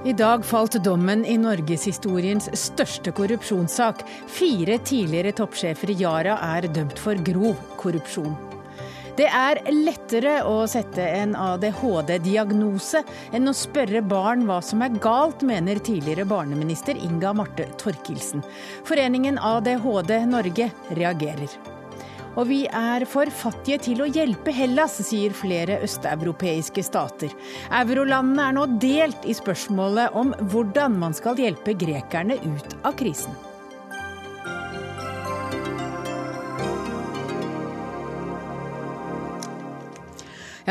I dag falt dommen i norgeshistoriens største korrupsjonssak. Fire tidligere toppsjefer i Yara er dømt for grov korrupsjon. Det er lettere å sette en ADHD-diagnose enn å spørre barn hva som er galt, mener tidligere barneminister Inga Marte Torkelsen. Foreningen ADHD Norge reagerer. Og vi er for fattige til å hjelpe Hellas, sier flere østeuropeiske stater. Eurolandene er nå delt i spørsmålet om hvordan man skal hjelpe grekerne ut av krisen.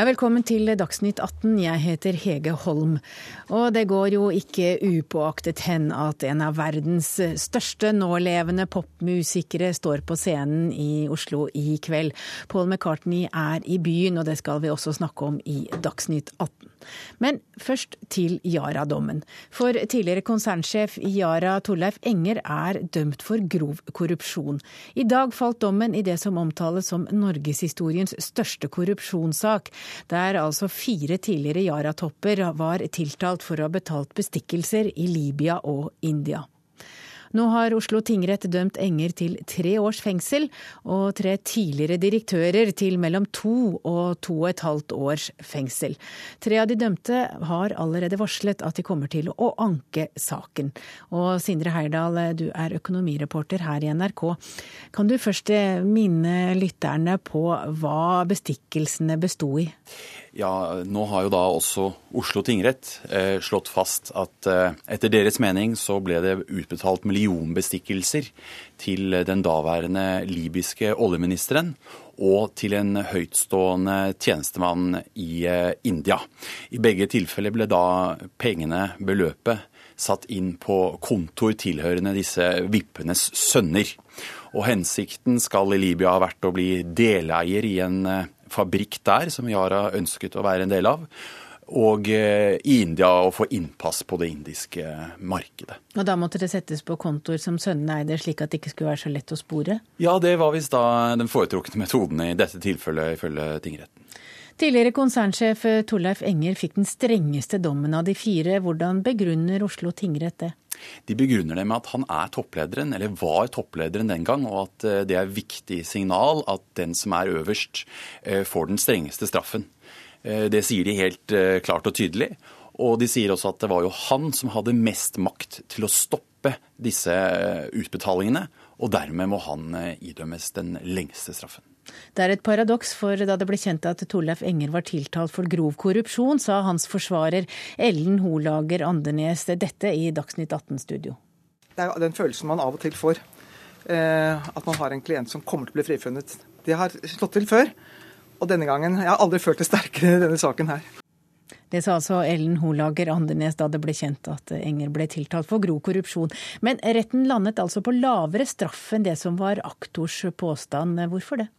Ja, velkommen til Dagsnytt 18. Jeg heter Hege Holm. Og det går jo ikke upåaktet hen at en av verdens største nålevende popmusikere står på scenen i Oslo i kveld. Paul McCartney er i byen, og det skal vi også snakke om i Dagsnytt 18. Men først til Yara-dommen. For tidligere konsernsjef Yara, Torleif Enger, er dømt for grov korrupsjon. I dag falt dommen i det som omtales som norgeshistoriens største korrupsjonssak, der altså fire tidligere Yara-topper var tiltalt for å ha betalt bestikkelser i Libya og India. Nå har Oslo tingrett dømt Enger til tre års fengsel, og tre tidligere direktører til mellom to og to og et halvt års fengsel. Tre av de dømte har allerede varslet at de kommer til å anke saken. Og Sindre Heyerdahl, du er økonomireporter her i NRK. Kan du først minne lytterne på hva bestikkelsene besto i? Ja, Nå har jo da også Oslo tingrett eh, slått fast at eh, etter deres mening så ble det utbetalt millionbestikkelser til den daværende libyske oljeministeren og til en høytstående tjenestemann i eh, India. I begge tilfeller ble da pengene, beløpet, satt inn på kontor tilhørende disse vippenes sønner. Og hensikten skal i Libya ha vært å bli deleier i en eh, fabrikk der, som Yara ønsket å være en del av. Og eh, i India å få innpass på det indiske markedet. Og da måtte det settes på kontoer som sønnene eide, slik at det ikke skulle være så lett å spore? Ja, det var visst da den foretrukne metoden i dette tilfellet, ifølge tingretten. Tidligere konsernsjef Torleif Enger fikk den strengeste dommen av de fire. Hvordan begrunner Oslo tingrett det? De begrunner det med at han er topplederen, eller var topplederen den gang, og at eh, det er viktig signal at den som er øverst, eh, får den strengeste straffen. Eh, det sier de helt klart og tydelig. Og de sier også at det var jo han som hadde mest makt til å stoppe disse utbetalingene, og dermed må han idømmes den lengste straffen. Det er et paradoks, for da det ble kjent at Torleif Enger var tiltalt for grov korrupsjon, sa hans forsvarer Ellen Holager Andenes dette i Dagsnytt 18-studio. Det er den følelsen man av og til får. Eh, at man har en klient som kommer til å bli frifunnet. Det har slått til før, og denne gangen Jeg har aldri følt det sterkere i denne saken her. Det sa altså Ellen Holager Andenes da det ble kjent at Enger ble tiltalt for grov korrupsjon. Men retten landet altså på lavere straff enn det som var aktors påstand. Hvorfor det?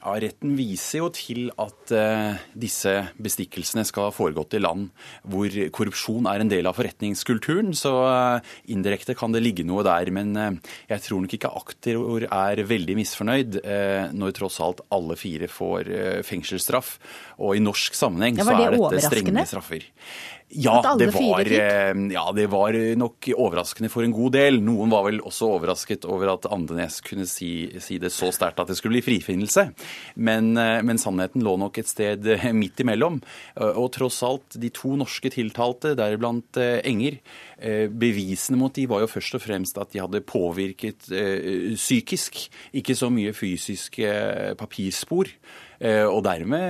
Ja, Retten viser jo til at eh, disse bestikkelsene skal ha foregått i land hvor korrupsjon er en del av forretningskulturen. Så eh, indirekte kan det ligge noe der. Men eh, jeg tror nok ikke aktor er veldig misfornøyd når tross alt alle fire får fengselsstraff. Og i norsk sammenheng ja, så er dette strenge straffer. Ja det, var, eh, ja, det var nok overraskende for en god del. Noen var vel også overrasket over at Andenes kunne si, si det så sterkt at det skulle bli frifinnelse. Men, eh, men, sannheten lå nok et sted eh, midt imellom. Og tross alt, de to norske tiltalte, deriblant Enger, bevisene mot de var jo først og fremst at de hadde påvirket psykisk, ikke så mye fysiske papirspor. Eh, og dermed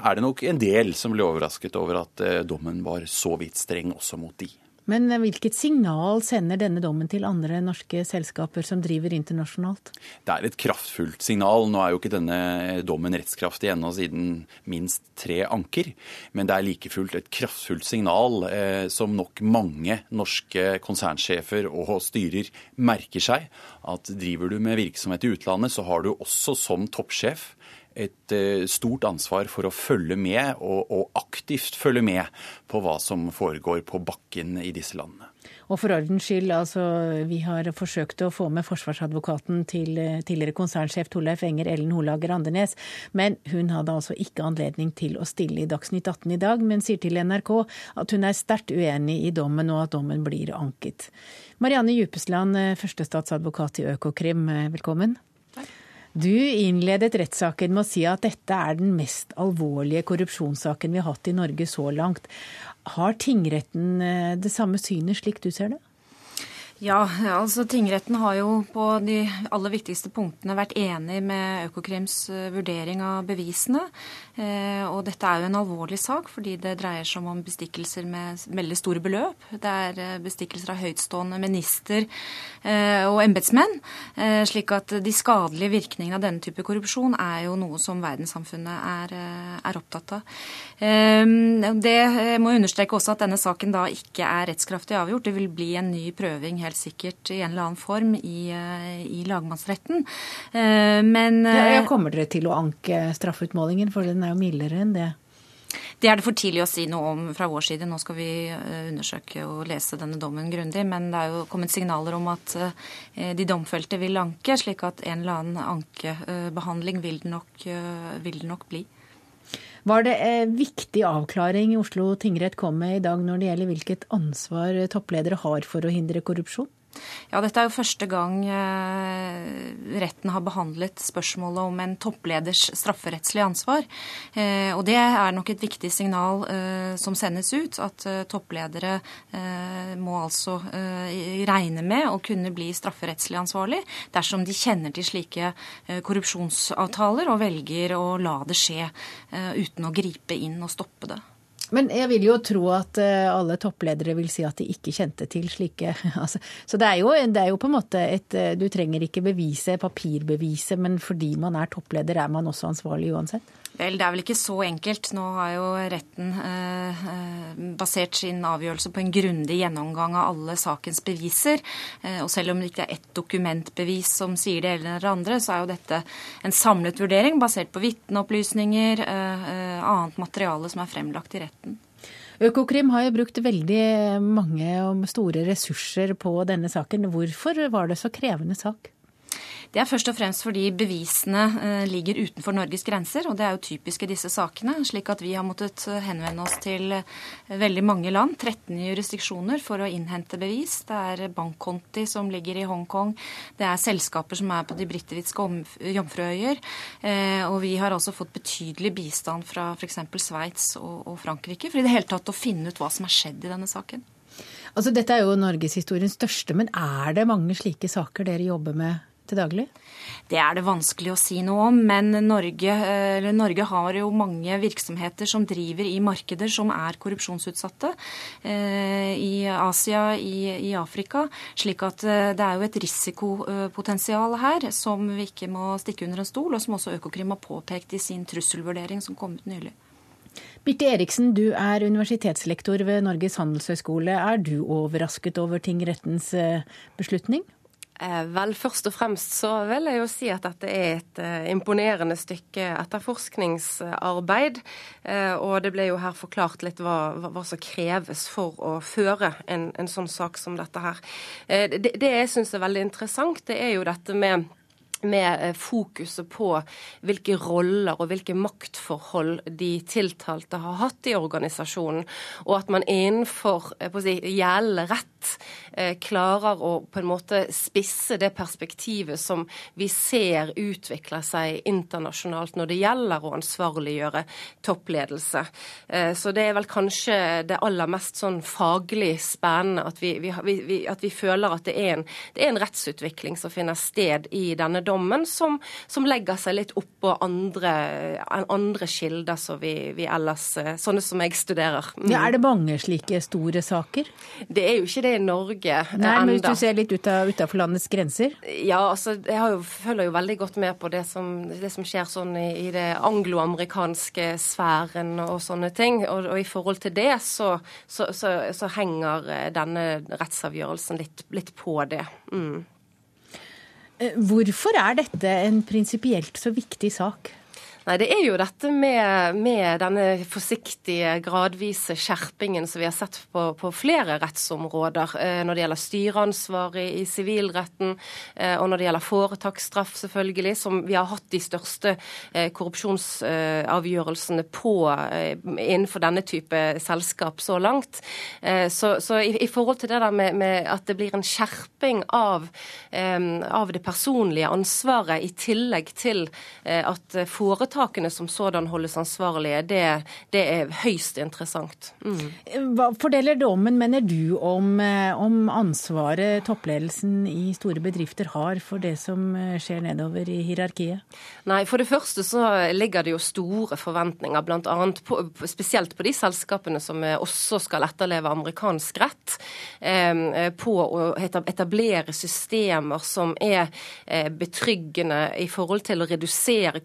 er det nok en del som ble overrasket over at eh, dommen var så vidt streng også mot de. Men eh, hvilket signal sender denne dommen til andre norske selskaper som driver internasjonalt? Det er et kraftfullt signal. Nå er jo ikke denne dommen rettskraftig ennå siden minst tre anker. Men det er like fullt et kraftfullt signal eh, som nok mange norske konsernsjefer og styrer merker seg. At driver du med virksomhet i utlandet, så har du også som toppsjef et stort ansvar for å følge med, og, og aktivt følge med på hva som foregår på bakken i disse landene. Og for ordens skyld, altså, vi har forsøkt å få med forsvarsadvokaten til tidligere konsernsjef Torleif Enger Ellen Holager Andenes, men hun hadde altså ikke anledning til å stille i Dagsnytt 18 i dag, men sier til NRK at hun er sterkt uenig i dommen, og at dommen blir anket. Marianne Djupesland, førstestatsadvokat i Økokrim, velkommen. Du innledet rettssaken med å si at dette er den mest alvorlige korrupsjonssaken vi har hatt i Norge så langt. Har tingretten eh, det samme synet slik du ser det? Ja, altså Tingretten har jo på de aller viktigste punktene vært enig med Økokrims eh, vurdering av bevisene. Eh, og dette er jo en alvorlig sak, fordi det dreier seg om bestikkelser med veldig store beløp. Det er eh, bestikkelser av høytstående minister og embetsmenn. Slik at de skadelige virkningene av denne type korrupsjon er jo noe som verdenssamfunnet er, er opptatt av. Det må understreke også at denne saken da ikke er rettskraftig avgjort. Det vil bli en ny prøving helt sikkert i en eller annen form i, eh, i lagmannsretten. Eh, men ja, ja, Kommer dere til å anke straffeutmålingen, for den er jo mildere enn det? Det er det for tidlig å si noe om fra vår side. Nå skal vi eh, undersøke og lese denne dommen grundig. Men det er jo kommet signaler om at de domfelte vil anke, slik at en eller annen ankebehandling vil det nok, vil det nok bli. Var det en viktig avklaring Oslo tingrett kom med i dag når det gjelder hvilket ansvar toppledere har for å hindre korrupsjon? Ja, Dette er jo første gang eh, retten har behandlet spørsmålet om en toppleders strafferettslige ansvar. Eh, og Det er nok et viktig signal eh, som sendes ut, at toppledere må altså regne med å kunne bli strafferettslig ansvarlig dersom de kjenner til slike korrupsjonsavtaler og velger å la det skje uten å gripe inn og stoppe det. Men jeg vil jo tro at eh, alle toppledere vil si at de ikke kjente til slike altså, Så det er, jo, det er, jo, på en måte et eh, Du trenger ikke bevise, papirbevise, men fordi man er toppleder, er man også ansvarlig uansett? Vel, det er vel ikke så enkelt. Nå har jo retten eh, eh, basert sin avgjørelse på en grundig gjennomgang av alle sakens beviser. Eh, og selv om det ikke er ett dokumentbevis som sier det eller det andre, så er jo dette en samlet vurdering basert på vitneopplysninger, eh, eh, annet materiale som er fremlagt i retten. Økokrim har jo brukt veldig mange og store ressurser på denne saken. Hvorfor var det så krevende sak? Det er først og fremst fordi bevisene eh, ligger utenfor Norges grenser, og det er jo typisk i disse sakene. Slik at vi har måttet eh, henvende oss til eh, veldig mange land, 13 jurisdiksjoner, for å innhente bevis. Det er bankkonti som ligger i Hongkong, det er selskaper som er på de britiske jomfruøyer, og vi har også fått betydelig bistand fra f.eks. Sveits og Frankrike for i det hele tatt å finne ut hva som er skjedd i denne saken. Altså, dette er jo norgeshistoriens største, men er det mange slike saker dere jobber med til daglig? Det er det vanskelig å si noe om, men Norge, Norge, har jo mange virksomheter som driver i markeder som er korrupsjonsutsatte. Eh, I Asia, i, i Afrika. Slik at eh, det er jo et risikopotensial her som vi ikke må stikke under en stol, og som også Økokrim har påpekt i sin trusselvurdering som kom ut nylig. Birte Eriksen, du er universitetslektor ved Norges handelshøyskole. Er du overrasket over tingrettens eh, beslutning? Eh, vel, først og fremst så vil jeg jo si at dette er et uh, imponerende stykke etterforskningsarbeid. Uh, og det ble jo her forklart litt hva, hva som kreves for å føre en, en, sånn sak som dette her. Det, det jeg syns er veldig interessant, det er jo dette med med fokuset på hvilke roller og hvilke maktforhold de tiltalte har hatt i organisasjonen, og at man innenfor si, gjeldende rett Eh, klarer å på en måte spisse det perspektivet som vi ser utvikle seg internasjonalt når det gjelder å ansvarliggjøre toppledelse. Eh, så det er vel kanskje det aller mest sånn faglig spennende at vi, vi, vi, at vi føler at det er, en, det er, en, rettsutvikling som finner sted i denne dommen, som, som legger seg litt oppå andre, andre kilder som vi, ellers Sånne som jeg studerer. Mm. Ja, er det mange slike store saker? Det er jo ikke det i Norge Norge Nei, men Hvis du ser litt utafor landets grenser? Ja, altså, jeg jo, følger jo veldig godt med på det som, det som skjer sånn i, i det angloamerikanske sfæren og sånne ting. Og, og i forhold til det så, så, så, så henger eh, denne rettsavgjørelsen litt, litt på det. Mm. Eh, hvorfor er dette en prinsipielt så viktig sak? Nei, Det er jo dette med, med denne forsiktige, gradvise skjerpingen som vi har sett på, på flere rettsområder. Eh, når det gjelder styreansvar i sivilretten, eh, og når det gjelder foretaksstraff, selvfølgelig, som vi har hatt de største eh, korrupsjonsavgjørelsene på innenfor denne type selskap så langt. Så, så i, i, forhold til det der med, med, at det blir en skjerping av, av det personlige ansvaret, i tillegg til at foretakene som sådan holdes ansvarlige, det, det er høyst interessant. Mm. Hva fordeler dommen, mener du, om, om ansvaret toppledelsen i store bedrifter har for det som skjer nedover i hierarkiet? Nei, For det første så ligger det jo store forventninger, bl.a. spesielt på de selskapene som også skal etterleve amerikansk rett, eh, på å etablere systemer som er eh, betryggende i forhold til å redusere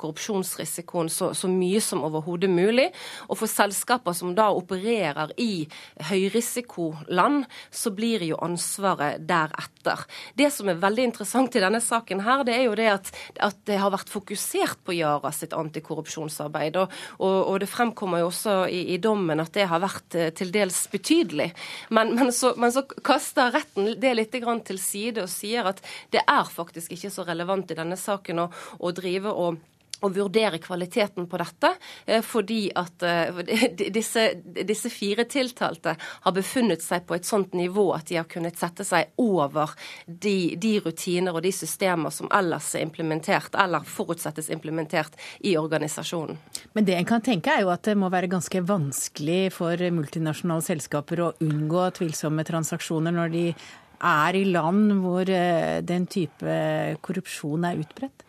korrupsjonsrisikoen så, så mye som overhodet mulig. Og for selskaper som da opererer i høyrisikoland, så blir jo ansvaret deretter. Det som er veldig interessant i denne saken her, det er jo det at, at det har vært fokusert på Yara sitt antikorrupsjonsarbeid. Og, og, og, det fremkommer jo også i, i, dommen at det har vært eh, til dels betydelig. Men, men, så, men så, kaster retten det litt til side og sier at det er faktisk ikke så relevant i denne saken å, å drive og å vurdere kvaliteten på dette, eh, fordi at eh, disse, disse, fire tiltalte har befunnet seg på et sånt nivå at de har kunnet sette seg over de, de rutiner og de systemer som ellers er implementert, eller forutsettes implementert i organisasjonen. Men det en kan tenke er jo at det må være ganske vanskelig for multinasjonale selskaper å unngå tvilsomme transaksjoner når de er i land hvor eh, den type korrupsjon er utbredt?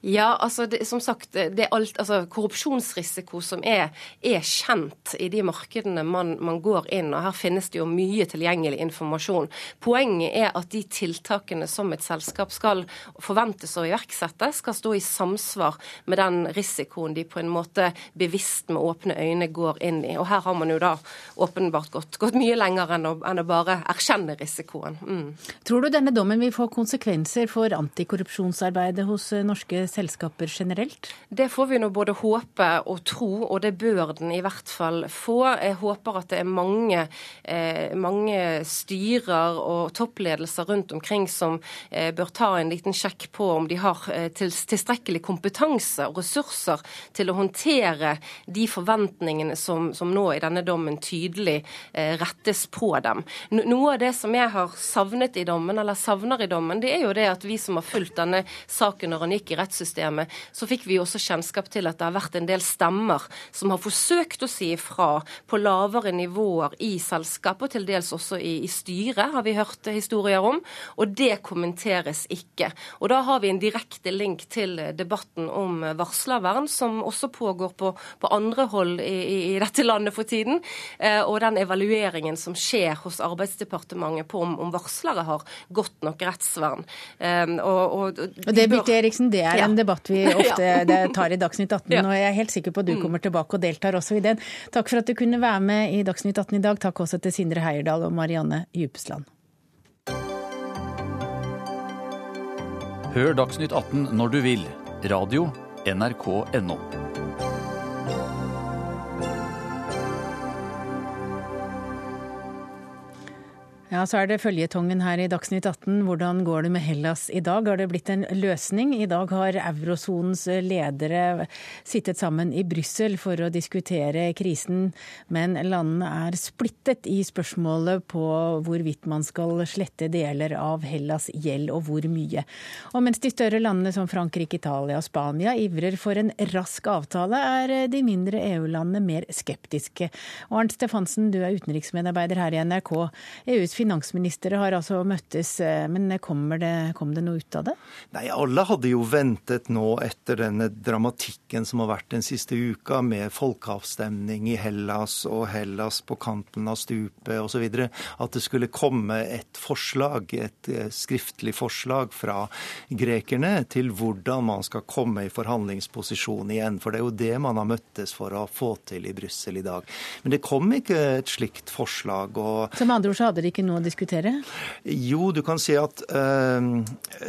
Ja, altså det, som sagt, det er alt, altså korrupsjonsrisiko som er, er kjent i de markedene man, man, går inn. og Her finnes det jo mye tilgjengelig informasjon. Poenget er at de tiltakene som et selskap skal forventes å iverksette, skal stå i samsvar med den risikoen de på en måte bevisst med åpne øyne går inn i. Og her har man jo da åpenbart gått, gått mye lenger enn å, enn å, bare erkjenne risikoen. Mm. Tror du denne dommen vil få konsekvenser for antikorrupsjonsarbeidet hos norske selskaper generelt? Det får vi nå både håpe og tro, og det bør den i hvert fall få. Jeg håper at det er mange, eh, mange styrer og toppledelser rundt omkring som eh, bør ta en liten sjekk på om de har eh, tilstrekkelig kompetanse og ressurser til å håndtere de forventningene som, som nå i denne dommen tydelig eh, rettes på dem. Noe av det som jeg har savnet i dommen, eller savner i dommen, det er jo det at vi som har fulgt denne saken når han gikk i rettssystemet, rettssystemet, så fikk vi også kjennskap til at det har vært en del stemmer som har forsøkt å si ifra på lavere nivåer i selskapet, og til dels også i, i styret, har vi hørt historier om. Og det kommenteres ikke. Og da har vi en direkte link til debatten om varslervern, som også pågår på, på andre hold i, i, dette landet for tiden, eh, og den evalueringen som skjer hos Arbeidsdepartementet på om, om varslere har godt nok rettsvern. Um, og, og, og det, Birte Eriksen, det er ja en debatt vi ofte tar i Dagsnytt 18, og jeg er helt sikker på at du mm. kommer tilbake og deltar også i den. Takk for at du kunne være med i Dagsnytt 18 i dag. Takk også til Sindre Heierdal og Marianne Djupesland. Hør Dagsnytt 18 når du vil. Radio NRK.no. Ja, så er det føljetongen her i Dagsnytt 18. Hvordan går det med Hellas i dag? Har det blitt en løsning? I dag har eurosonens ledere sittet sammen i Brussel for å diskutere krisen, men landene er splittet i spørsmålet på hvorvidt man skal slette deler av Hellas gjeld, og hvor mye. Og mens de større landene som Frankrike, Italia og Spania ivrer for en rask avtale, er de mindre EU-landene mer skeptiske. Og Arnt Stefansen, du er utenriksmedarbeider her i NRK. EUs finansministre har altså møttes, men men det, kom det noe ut av det? Nei, alle hadde jo ventet nå etter denne dramatikken som har vært den siste uka, med folkeavstemning i Hellas og Hellas på kanten av stupet osv., at det skulle komme et forslag, et eh, skriftlig forslag fra grekerne til hvordan man skal komme i forhandlingsposisjon igjen. For det er jo det man har møttes for å få til i Brussel i dag. Men det kom ikke et slikt forslag. Og... Som andre ord så hadde de ikke noe å diskutere? Jo, du kan si at uh,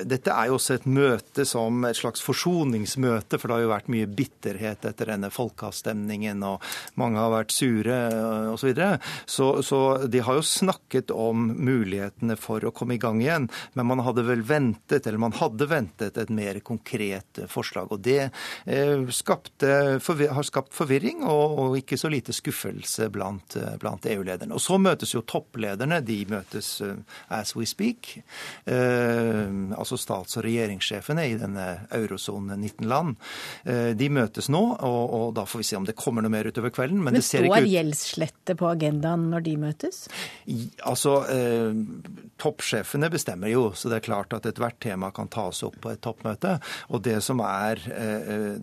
dette er jo også et møte som et slags forsoningsmøte, for det har jo vært mye bitterhet etter denne folkeavstemningen, og mange har vært sure osv. Så, videre. så Så de har jo snakket om mulighetene for å komme i gang igjen, men man hadde vel ventet, eller man hadde ventet et mer konkret forslag. Og det uh, har skapt forvirring og, og, ikke så lite skuffelse blant, blant EU-lederne. Og så møtes jo topplederne. de møtes uh, as we speak. Uh, altså stats- og regjeringssjefene i denne eurosonen 19 land. Uh, de møtes nå, og, og, da får vi se om det kommer noe mer utover kvelden. Men, men står gjeldsslette på agendaen når de møtes? I, altså, toppsjefene bestemmer jo, så det er klart at ethvert tema kan tas opp på et toppmøte. Og det som, er,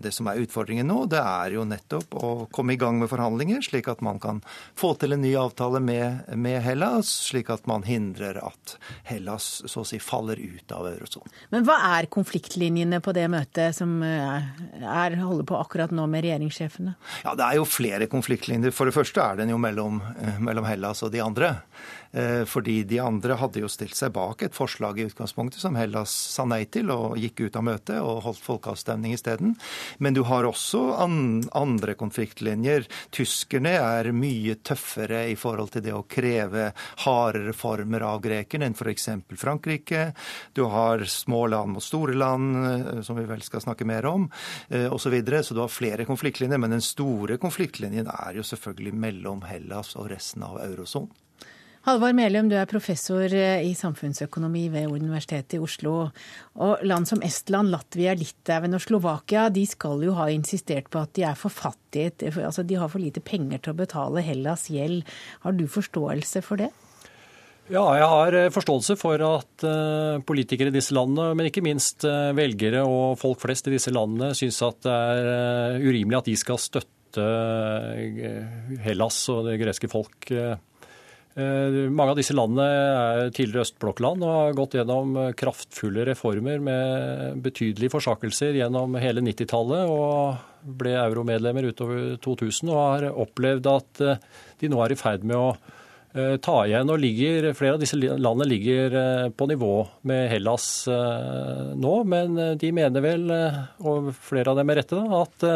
det som er utfordringen nå, det er jo nettopp å komme i gang med forhandlinger, slik at man kan få til en ny avtale med, med Hellas, slik at man hindrer at Hellas så å si faller ut av eurosonen. Men hva er konfliktlinjene på det møtet som eh, er, holder på akkurat nå med regjeringssjefene? Ja, Det er jo flere konfliktlinjer. For det første er den jo mellom, eh, mellom Hellas og de andre. Eh, fordi de andre hadde jo stilt seg bak et forslag i utgangspunktet som Hellas sa nei til, og gikk ut av møtet og holdt folkeavstemning isteden. Men du har også andre konfliktlinjer. Tyskerne er mye tøffere i forhold til det å kreve hardere former av grekerne enn f.eks. Frankrike. Du har små land mot store land, eh, som vi vel skal snakke mer om, osv. Så, videre. så du har flere konfliktlinjer. Men den store konfliktlinjen er jo selvfølgelig mellom Hellas og resten av eurosonen. Halvard Melum, du er professor eh, i samfunnsøkonomi ved Universitetet i Oslo. Og land som Estland, Latvia, Litauen og Slovakia de skal jo ha insistert på at de er for fattige. Altså de har for lite penger til å betale Hellas gjeld. Har du forståelse for det? Ja, jeg har eh, forståelse for at politikere i disse landene, men ikke minst velgere og folk flest i disse landene, syns at det er urimelig at de skal støtte Hellas og det greske folk Eh, mange av disse landene er tidligere østblokkland og har gått gjennom kraftfulle reformer med betydelige forsakelser gjennom hele 90-tallet og ble euromedlemmer utover 2000 og har opplevd at eh, de nå er i ferd med å eh, ta igjen. og ligger, Flere av disse landene ligger på nivå med Hellas nå, men de mener vel, og flere av dem med rette, at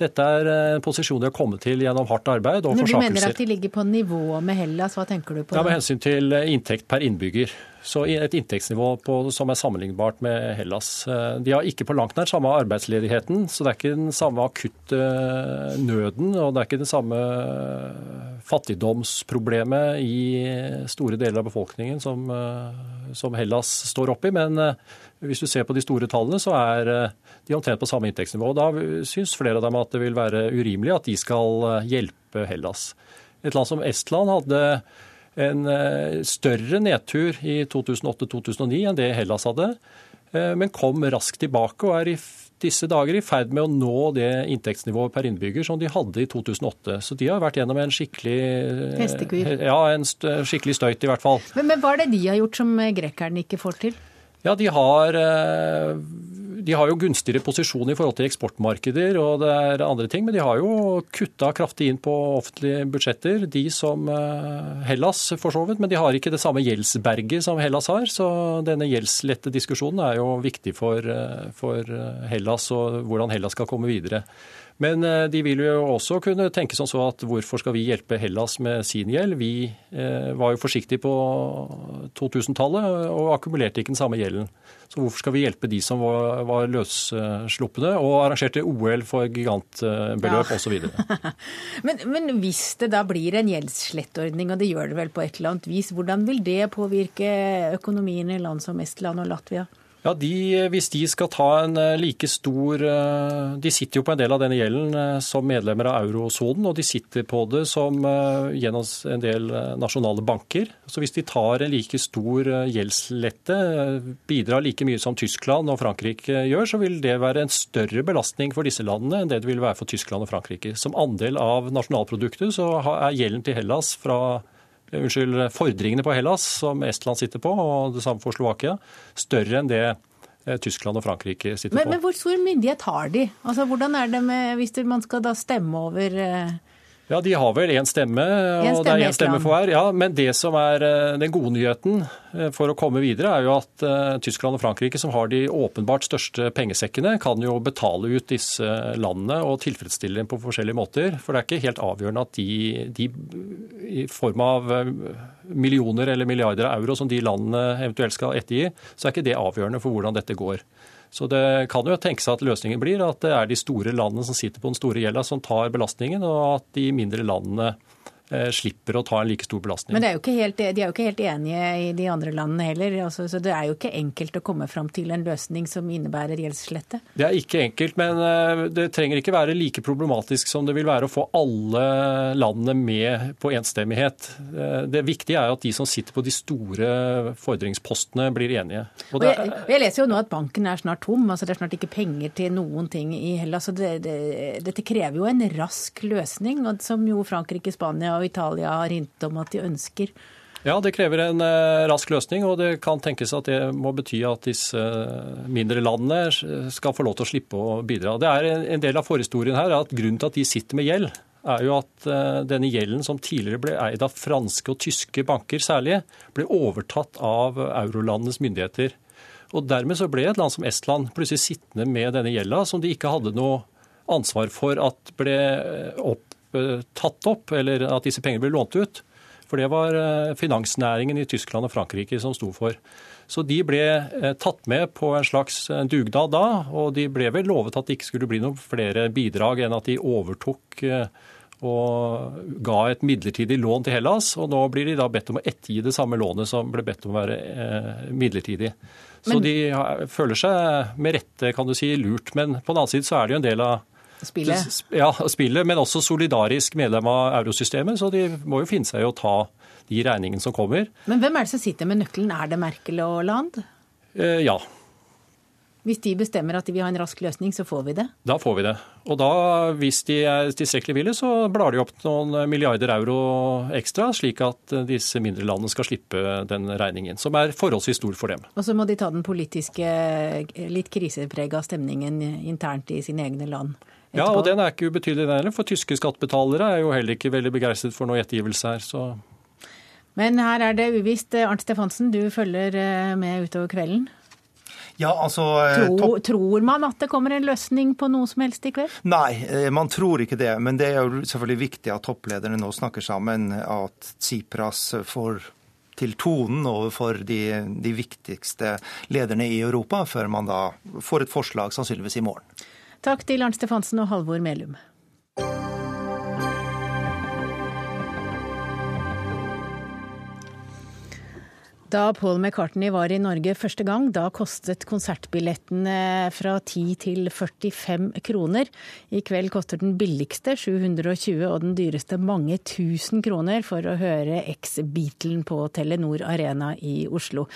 dette er en posisjon de har kommet til gjennom hardt arbeid og Når forsakelser. Du mener at de ligger på nivå med Hellas, hva tenker du på? Ja, Med hensyn til inntekt per innbygger. Så et inntektsnivå på, som er sammenlignbart med Hellas. Eh, de har ikke på langt nær samme arbeidsledigheten, så det er ikke den samme akutte nøden og det er ikke det samme fattigdomsproblemet i store deler av befolkningen som, eh, som Hellas står oppi. Men eh, hvis du ser på de store tallene, så er de omtrent på samme inntektsnivå. Da syns flere av dem at det vil være urimelig at de skal eh, hjelpe Hellas. Et land som Estland hadde en eh, større nedtur i 2008-2009 enn det Hellas hadde, eh, men kom raskt tilbake og er i disse dager i ferd med å nå det inntektsnivået per innbygger som de hadde i 2008. Så de har vært gjennom en skikkelig Ja, en skikkelig støyt, i hvert fall. Men, men hva er det de har gjort som grekerne ikke får til? Ja, de har de har jo gunstigere posisjon i forhold til eksportmarkeder og det er andre ting, men de har jo kutta kraftig inn på offentlige budsjetter, de som eh, Hellas for så vidt. Men de har ikke det samme gjeldsberget som Hellas har. Så denne gjeldslette diskusjonen er jo viktig for, eh, for Hellas og hvordan Hellas skal komme videre. Men eh, de vil jo også kunne tenke sånn så at hvorfor skal vi hjelpe Hellas med sin gjeld? Vi eh, var jo forsiktige på 2000-tallet og akkumulerte ikke den samme gjelden. Så hvorfor skal vi hjelpe de som var, var løsslupne og arrangerte OL for gigantbeløp ja. osv. men, men hvis det da blir en gjeldsslettordning, og det gjør det vel på et eller annet vis, hvordan vil det påvirke økonomien i land som Estland og Latvia? Ja, de, Hvis de skal ta en eh, like stor eh, De sitter jo på en del av denne gjelden eh, som medlemmer av eurosonen, og de sitter på det som gjennom en del nasjonale banker. Så hvis de tar en like stor gjeldslette, bidrar like mye som Tyskland og Frankrike gjør, så vil det være en større belastning for disse landene enn det det vil være for Tyskland og Frankrike. Som andel av nasjonalproduktet så er gjelden til Hellas fra unnskyld, fordringene på Hellas, som Estland sitter på, og det samme for Slovakia, større enn det eh, Tyskland og Frankrike sitter men, på. Men hvor stor myndighet har de? Altså, Hvordan er det med, hvis man skal da stemme over eh, Ja, de har vel én stemme, og det er én stemme for hver. Ja, men det som er eh, den gode nyheten eh, for å komme videre, er jo at uh, Tyskland og Frankrike, som har de åpenbart største pengesekkene, kan jo betale ut disse landene og tilfredsstille dem på forskjellige måter. For det er ikke helt avgjørende at de, de i form av millioner eller milliarder av euro som de landene eventuelt skal ettergi, så er ikke det avgjørende for hvordan dette går. Så det kan jo tenke seg at løsningen blir at det er de store landene som sitter på den store gjelda, som tar belastningen, og at de mindre landene slipper å ta en like stor belastning. Men er helt, de er jo ikke helt enige i de andre landene heller. Altså, så det er jo ikke enkelt å komme fram til en løsning som innebærer gjeldsslette? Det er ikke enkelt, men eh, det trenger ikke være like problematisk som det vil være å få alle landene med på enstemmighet. Eh, det viktige er at de som sitter på de store fordringspostene, blir enige. Er... Jeg, jeg, leser jo nå at banken er snart tom. altså Det er snart ikke penger til noen ting i Hellas. Det, det, dette krever jo en rask løsning, som jo Frankrike, Spania og Italia har hintet om at de ønsker. Ja, det krever en uh, rask løsning, og det kan tenkes at det må bety at disse mindre landene skal få lov til å slippe å bidra. Det er en, del av forhistorien her at grunnen til at de sitter med gjeld, er jo at uh, denne gjelden som tidligere ble eid av franske og tyske banker særlig, ble overtatt av eurolandenes myndigheter. Og Dermed så ble et land som Estland plutselig sittende med denne gjelda, som de ikke hadde noe ansvar for at ble opp tatt opp, eller at disse pengene ble lånt ut. For det var eh, finansnæringen i Tyskland og Frankrike som sto for. Så de ble eh, tatt med på en slags dugnad da, og de ble vel lovet at det ikke skulle bli noen flere bidrag enn at de overtok eh, og ga et midlertidig lån til Hellas. Og nå blir de da bedt om å ettergi det samme lånet som ble bedt om å være midlertidig. Så men, de føler seg med rette, kan du si, lurt. Men på den annen side så er det jo en del av Spillet? Ja, spillet, men også solidarisk medlem av eurosystemet. Så de må jo finne seg i å ta de regningene som kommer. Men hvem er det som sitter med nøkkelen? Er det Merkel og Land? Eh, ja. Hvis de bestemmer at de vil ha en rask løsning, så får vi det? Da får vi det. Og da, hvis de er tilstrekkelig villige, så blar de opp noen milliarder euro ekstra, slik at disse mindre landene skal slippe den regningen, som er forholdsvis stor for dem. Og så må de ta den politiske, litt kriseprega stemningen internt i sine egne land? Etterpå. Ja, og den er ikke ubetydelig, den heller. For tyske skattebetalere er jo heller ikke veldig begeistret for noe ettergivelse her. så... Men her er det uvisst. Arnt Stefansen, du følger eh, med utover kvelden. Ja, altså... Eh, tror, tror, man at det kommer en løsning på noe som helst i kveld? Nei, eh, man tror ikke det. Men det er jo selvfølgelig viktig at topplederne nå snakker sammen. At Tsipras får til tonen overfor de, de viktigste lederne i Europa, før man da får et forslag sannsynligvis i morgen. Takk til Arnt Stefansen og Halvor Melum. Da Paul McCartney var i Norge første gang, da kostet konsertbillettene fra 10 til 45 kroner. I kveld koster den billigste 720 og den dyreste mange tusen kroner for å høre eks-Beatlen på Telenor Arena i Oslo.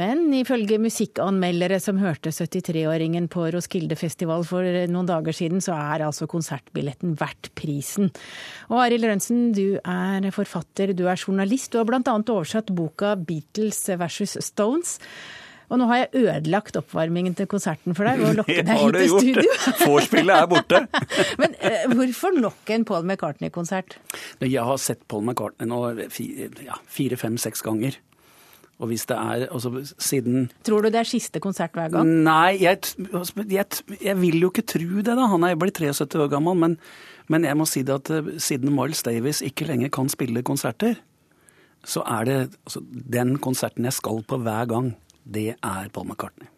Men ifølge musikkanmeldere som hørte 73-åringen på Roskilde-festival for noen dager siden, så er altså konsertbilletten verdt prisen. Og Arild Rønsen, du er forfatter, du er journalist. Du har bl.a. oversatt boka Beatles Beatles versus Stones. Og nå har jeg ødelagt oppvarmingen til konserten for deg ved å lokke deg hit til studio. Vorspielet er borte. Men uh, hvorfor nok en Paul McCartney-konsert? Jeg har sett Paul McCartney nå fire, fem, seks ganger. Og hvis det er altså, siden Tror du det er siste konsert hver gang? Nei, jeg, altså, jeg, jeg vil jo ikke tro det, da. Han er blitt 73 år gammel. Men, men jeg må si det at eh, siden Miles Davis ikke lenger kan spille konserter, så er det altså, Den konserten jeg skal på hver gang, det er Paul McCartney.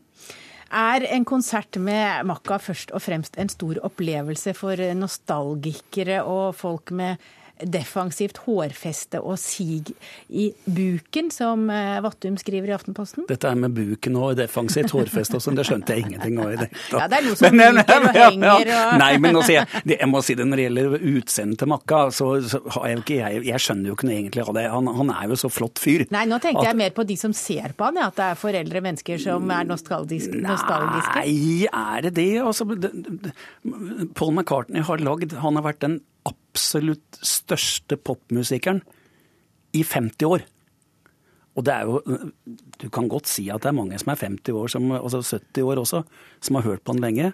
Er en konsert med Makka først og fremst en stor opplevelse for nostalgikere og folk med defensivt hårfeste og sig i buken, som eh, Vattum skriver i Aftenposten? Dette er med buken og defensivt hårfeste og sånn, det skjønte jeg ingenting av i det Ja, det er noe som men, og henger og Nei, men også, jeg, jeg, må si det når det gjelder utseendet til Makka, så, så, har jeg ikke jeg, jeg skjønner jo ikke noe egentlig av det. Han, han, er jo så flott fyr. Nei, nå tenkte at, jeg mer på de som ser på han, ja, at det er foreldre mennesker som er nostalgiske. Nei, er det det? Altså, Paul McCartney har lagd Han har vært den absolutt største popmusikeren i 50 år. Og det er jo Du kan godt si at det er mange som er 50 år, som, altså 70 år også, som har hørt på den lenge.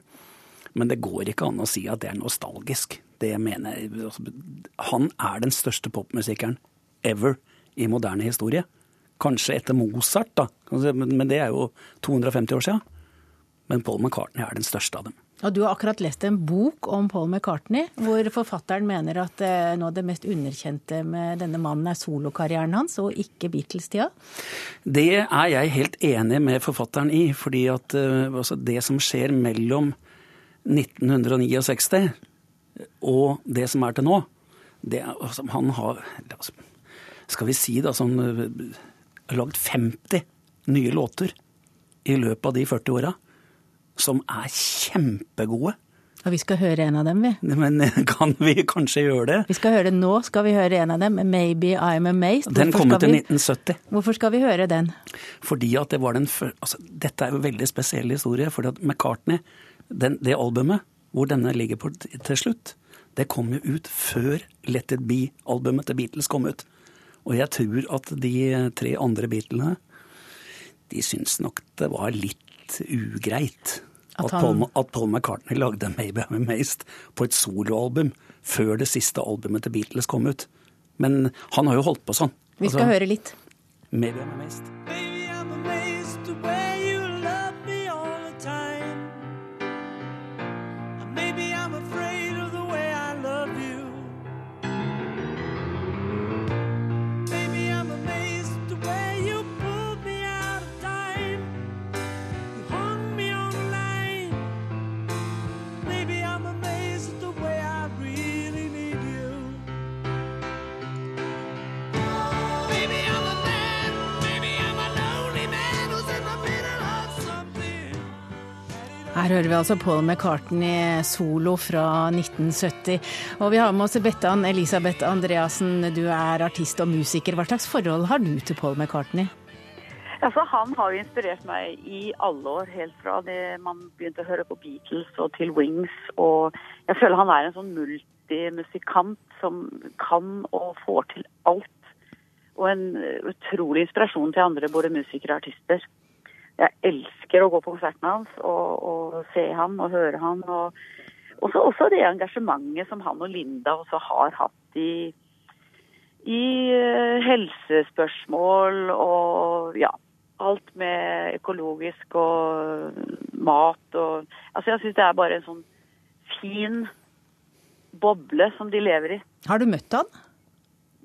Men det går ikke an å si at det er nostalgisk. det mener jeg altså, Han er den største popmusikeren ever i moderne historie. Kanskje etter Mozart, da. Men det er jo 250 år siden. Men Paul McCartney er den største av dem. Og Du har akkurat lest en bok om Paul McCartney, hvor forfatteren mener at eh, noe av det mest underkjente med denne mannen er solokarrieren hans, og ikke Beatles-tida? Det er jeg helt enig med forfatteren i. fordi at uh, altså det som skjer mellom 1969 og det som er til nå, det altså, han har altså, Skal vi si da sånn uh, lagd 50 nye låter i løpet av de 40 åra som er kjempegode. Og vi skal høre en av dem, vi. Men kan vi kanskje gjøre det? Vi skal høre det nå, skal vi høre en av dem. 'Maybe I'm Amazed'. Den kom ut i 1970. Hvorfor skal vi høre den? Fordi at det var den altså, Dette er jo en veldig spesiell historie. fordi at McCartney, den, det albumet hvor denne ligger på til slutt, det kom jo ut før Let It Be-albumet til Beatles kom ut. Og jeg tror at de tre andre Beatlene, de syns nok det var litt ugreit at, han... Paul, at Paul McCartney lagde 'Maybe I'm Amazed' på et soloalbum før det siste albumet til Beatles kom ut. Men han har jo holdt på sånn. Vi skal altså, høre litt. Maybe I'm amazed. Her hører vi altså Paul McCartney solo fra 1970. Og vi har med oss Bettan Elisabeth Andreassen, du er artist og musiker. Hva slags forhold har du til Paul McCartney? Altså, han har jo inspirert meg i alle år, helt fra det man begynte å høre på Beatles og til Wings. Og jeg føler han er en sånn multimusikant som kan og får til alt. Og en utrolig inspirasjon til andre, både musikere og artister jeg elsker å gå på konserten hans og, og, se han og høre han. Og også, også, det engasjementet som han og Linda også har hatt i, i uh, helsespørsmål og ja, alt med økologisk og mat og Altså, jeg syns det er bare en sånn fin boble som de lever i. Har du møtt han?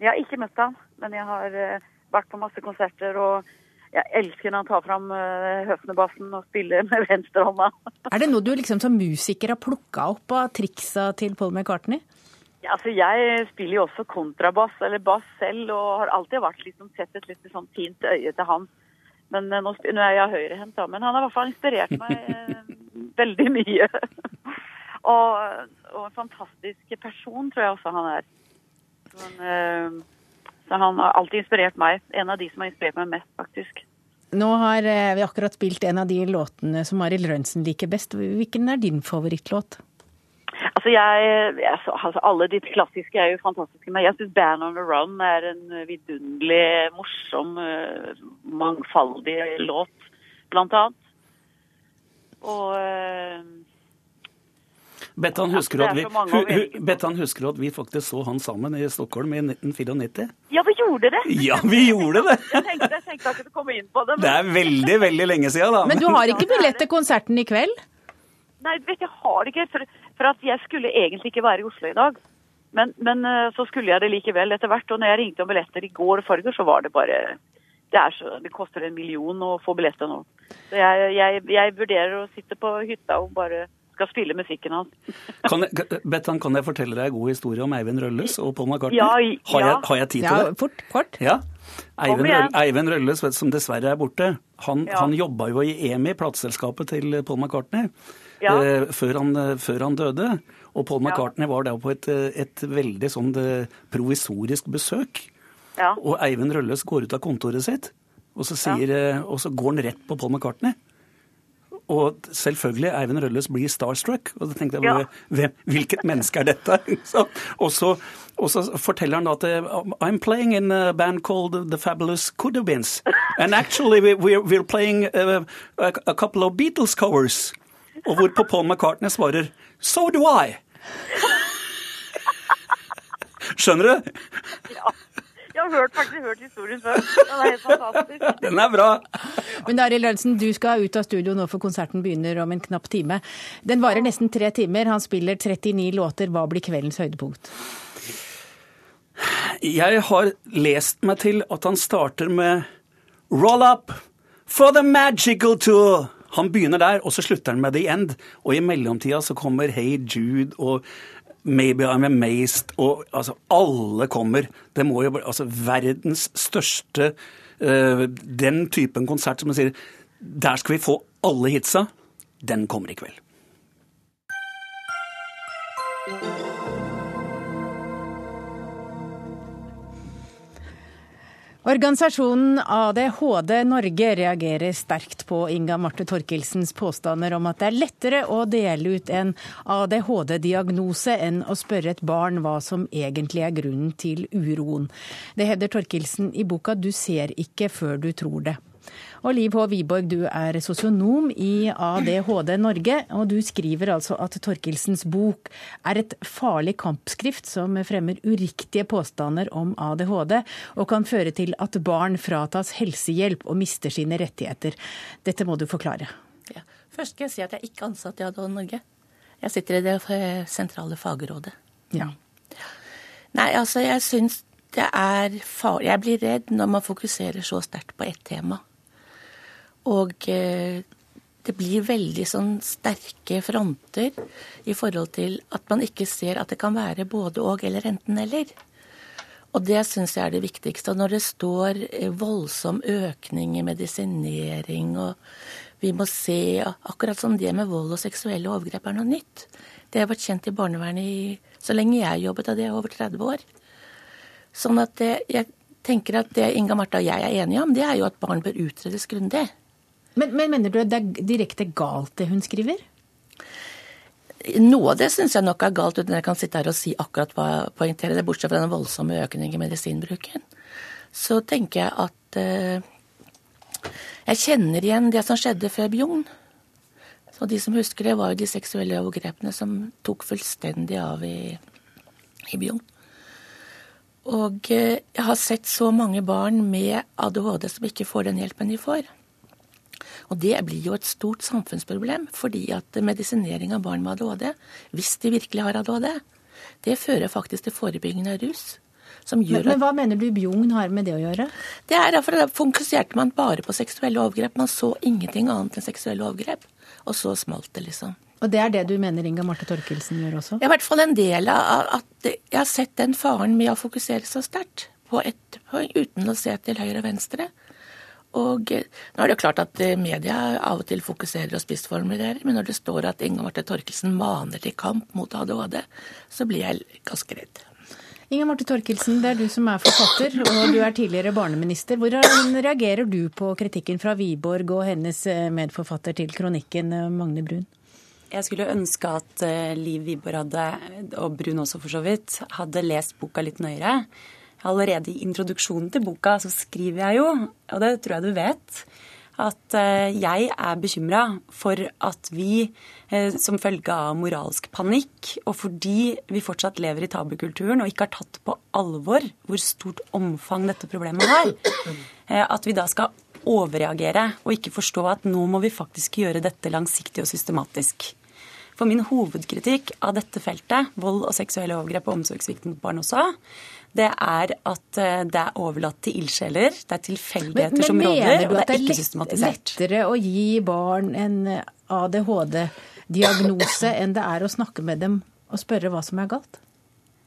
Jeg har ikke møtt han, men jeg har uh, vært på masse konserter og jeg elsker når han tar fram uh, høfnebassen og spiller med venstrehånda. er det noe du liksom som musiker har plukka opp av triksa til Paul McCartney? Ja, altså Jeg spiller jo også kontrabass eller bass selv, og har alltid vært liksom sett et litt sånn fint øye til han. Men uh, nå, nå, er jeg høyrehendt, da. Men han har i hvert fall inspirert meg uh, veldig mye. og, og, en fantastisk person tror jeg også han er. Men, så han har alltid inspirert meg. En av de som har inspirert meg mest, faktisk. Nå har eh, vi akkurat spilt en av de låtene som Arild Rønsen liker best. Hvilken er din favorittlåt? Altså, jeg, altså, Alle de klassiske er jo fantastiske, men jeg syns 'Band on the Run' er en vidunderlig, morsom, eh, mangfoldig låt, blant annet. Og eh, Bettan husker, ja, vi, Bettan husker at vi faktisk så han sammen i Stockholm i 1994? Ja, vi gjorde det. Ja, vi gjorde det. jeg, tenkte, jeg tenkte jeg kunne komme inn på det. Men... Det er veldig, veldig lenge siden, da. Men du har ikke billett til konserten i kveld? Nei, vet jeg har det ikke. For, for at jeg skulle egentlig ikke være i Oslo i dag. Men, men, eh, så skulle jeg det likevel etter hvert. Og når jeg ringte om billetter i går og forrige, så var det bare det, så, det, koster en million å få billetter nå. Så jeg, jeg, jeg vurderer å sitte på hytta og bare skal spille musikken hans. kan jeg, Bettan, kan jeg fortelle deg en god historie om Eivind Rølles og Paul McCartney? Ja, har, jeg, har, jeg, tid til det? Ja, fort, kort. Ja. Eivind, Røll, Eivind Rølles, som dessverre er borte, han, ja. han jobba jo i EMI, plateselskapet til Paul McCartney, ja. eh, før, han, før, han, døde. Og Paul McCartney var der på et, et veldig sånn eh, provisorisk besøk. Og Eivind Rølles går ut av kontoret sitt, og så, sier, eh, og så går han rett på Paul McCartney. Og selvfølgelig, Eivind Rølles blir starstruck. Og da tenkte jeg, ja. hvilket menneske er dette? Så, og, så, og, så, forteller han at I'm playing in a band called The Fabulous Kudubins. And actually we're, we're playing a, a couple of Beatles covers. Og hvorpå Paul McCartney svarer So do I. Skjønner du? Ja. Jeg har hørt, faktisk hørt historien før. Den er helt fantastisk. Den er bra. Men Arild Lørensen, du skal ut av studio nå for konserten begynner om en knapp time. Den varer nesten tre timer. Han spiller 39 låter. Hva blir kveldens høydepunkt? Jeg har lest meg til at han starter med Roll up for the magical tour. Han begynner der, og så slutter han med The End. Og i mellomtida så kommer Hey Jude og Maybe I'm Amazed og altså alle kommer. Det må jo bli altså verdens største Den typen konsert som man sier Der skal vi få alle hitsa. Den kommer i kveld. Organisasjonen ADHD Norge reagerer sterkt på Inga Marte Torkelsens påstander om at det er lettere å dele ut en ADHD-diagnose enn å spørre et barn hva som egentlig er grunnen til uroen. Det heter Torkelsen i boka 'Du ser ikke før du tror det'. Og Liv H. Wiborg, du er sosionom i ADHD Norge, og du skriver altså at Torkelsens bok er et farlig kampskrift som fremmer uriktige påstander om ADHD, og kan føre til at barn fratas helsehjelp og mister sine rettigheter. Dette må du forklare. Ja. Først skal jeg si at jeg er ikke ansatt i ADHD Norge. Jeg sitter i det sentrale fagrådet. Ja. Nei, altså jeg syns det er farlig Jeg blir redd når man fokuserer så sterkt på ett tema. Og eh, det blir veldig sånn sterke fronter i forhold til at man ikke ser at det kan være både og eller enten eller. Og det syns jeg er det viktigste. Og når det står eh, voldsom økning i medisinering og vi må se Akkurat som det med vold og seksuelle overgrep er noe nytt. Det har vært kjent i barnevernet i, så lenge jeg har jobbet, og det er over 30 år. Sånn at det, jeg tenker at det Inga Martha og jeg er enige om, det er jo at barn bør utredes grundig. Men, men mener du det er direkte galt det hun skriver? Noe av det syns jeg nok er galt, uten jeg kan sitte her og si akkurat hva jeg poengterer det, bortsett fra den voldsomme økningen i medisinbruken. Så tenker jeg at eh, jeg kjenner igjen det som skjedde før Bjugn. Så de som husker det, var jo de seksuelle overgrepene som tok fullstendig av i, i Bjugn. Og eh, jeg har sett så mange barn med ADHD som ikke får den hjelpen de får. Og det blir jo et stort samfunnsproblem, fordi at medisinering av barn med ADHD, hvis de virkelig har ADHD, det fører faktisk til forebygging av rus. Men, men, hva mener du Bjugn har med det å gjøre? Det er derfor Da fokuserte man bare på seksuelle overgrep. Man så ingenting annet enn seksuelle overgrep. Og så smalt det, liksom. Og det er det du mener Inga Marte Torkelsen gjør også? Ja, i hvert fall en del av at jeg har sett den faren med å fokusere så sterkt på ett poeng uten å se til høyre og venstre. Og eh, nå er det jo klart at eh, media av og til fokuserer og spissformulerer, men når det står at Inga Marte Torkelsen maner til kamp mot ADHD, så blir jeg ganske redd. Inga Marte Torkelsen, det er du som er forfatter, og du er tidligere barneminister. Hvordan reagerer du på kritikken fra Wiborg og hennes eh, medforfatter til kronikken, Magne Brun? Jeg skulle ønske at Liv Wiborg hadde, og Brun også for så vidt, hadde lest boka litt nøyere. Allerede i introduksjonen til boka så skriver jeg jo, og det tror jeg du vet, at eh, jeg er bekymra for at vi eh, som følge av moralsk panikk, og fordi vi fortsatt lever i tabukulturen og ikke har tatt på alvor hvor stort omfang dette problemet har, eh, at vi da skal overreagere og ikke forstå at nå må vi faktisk gjøre dette langsiktig og systematisk. For min hovedkritikk av dette feltet, vold og seksuelle overgrep og omsorgssvikt mot barn også, det er at eh, det er overlatt til ildsjeler. Det er tilfeldigheter som råder, og det er ikke systematisert. Men mener du at det er lettere å gi barn en ADHD-diagnose enn det er å snakke med dem og spørre hva som er galt?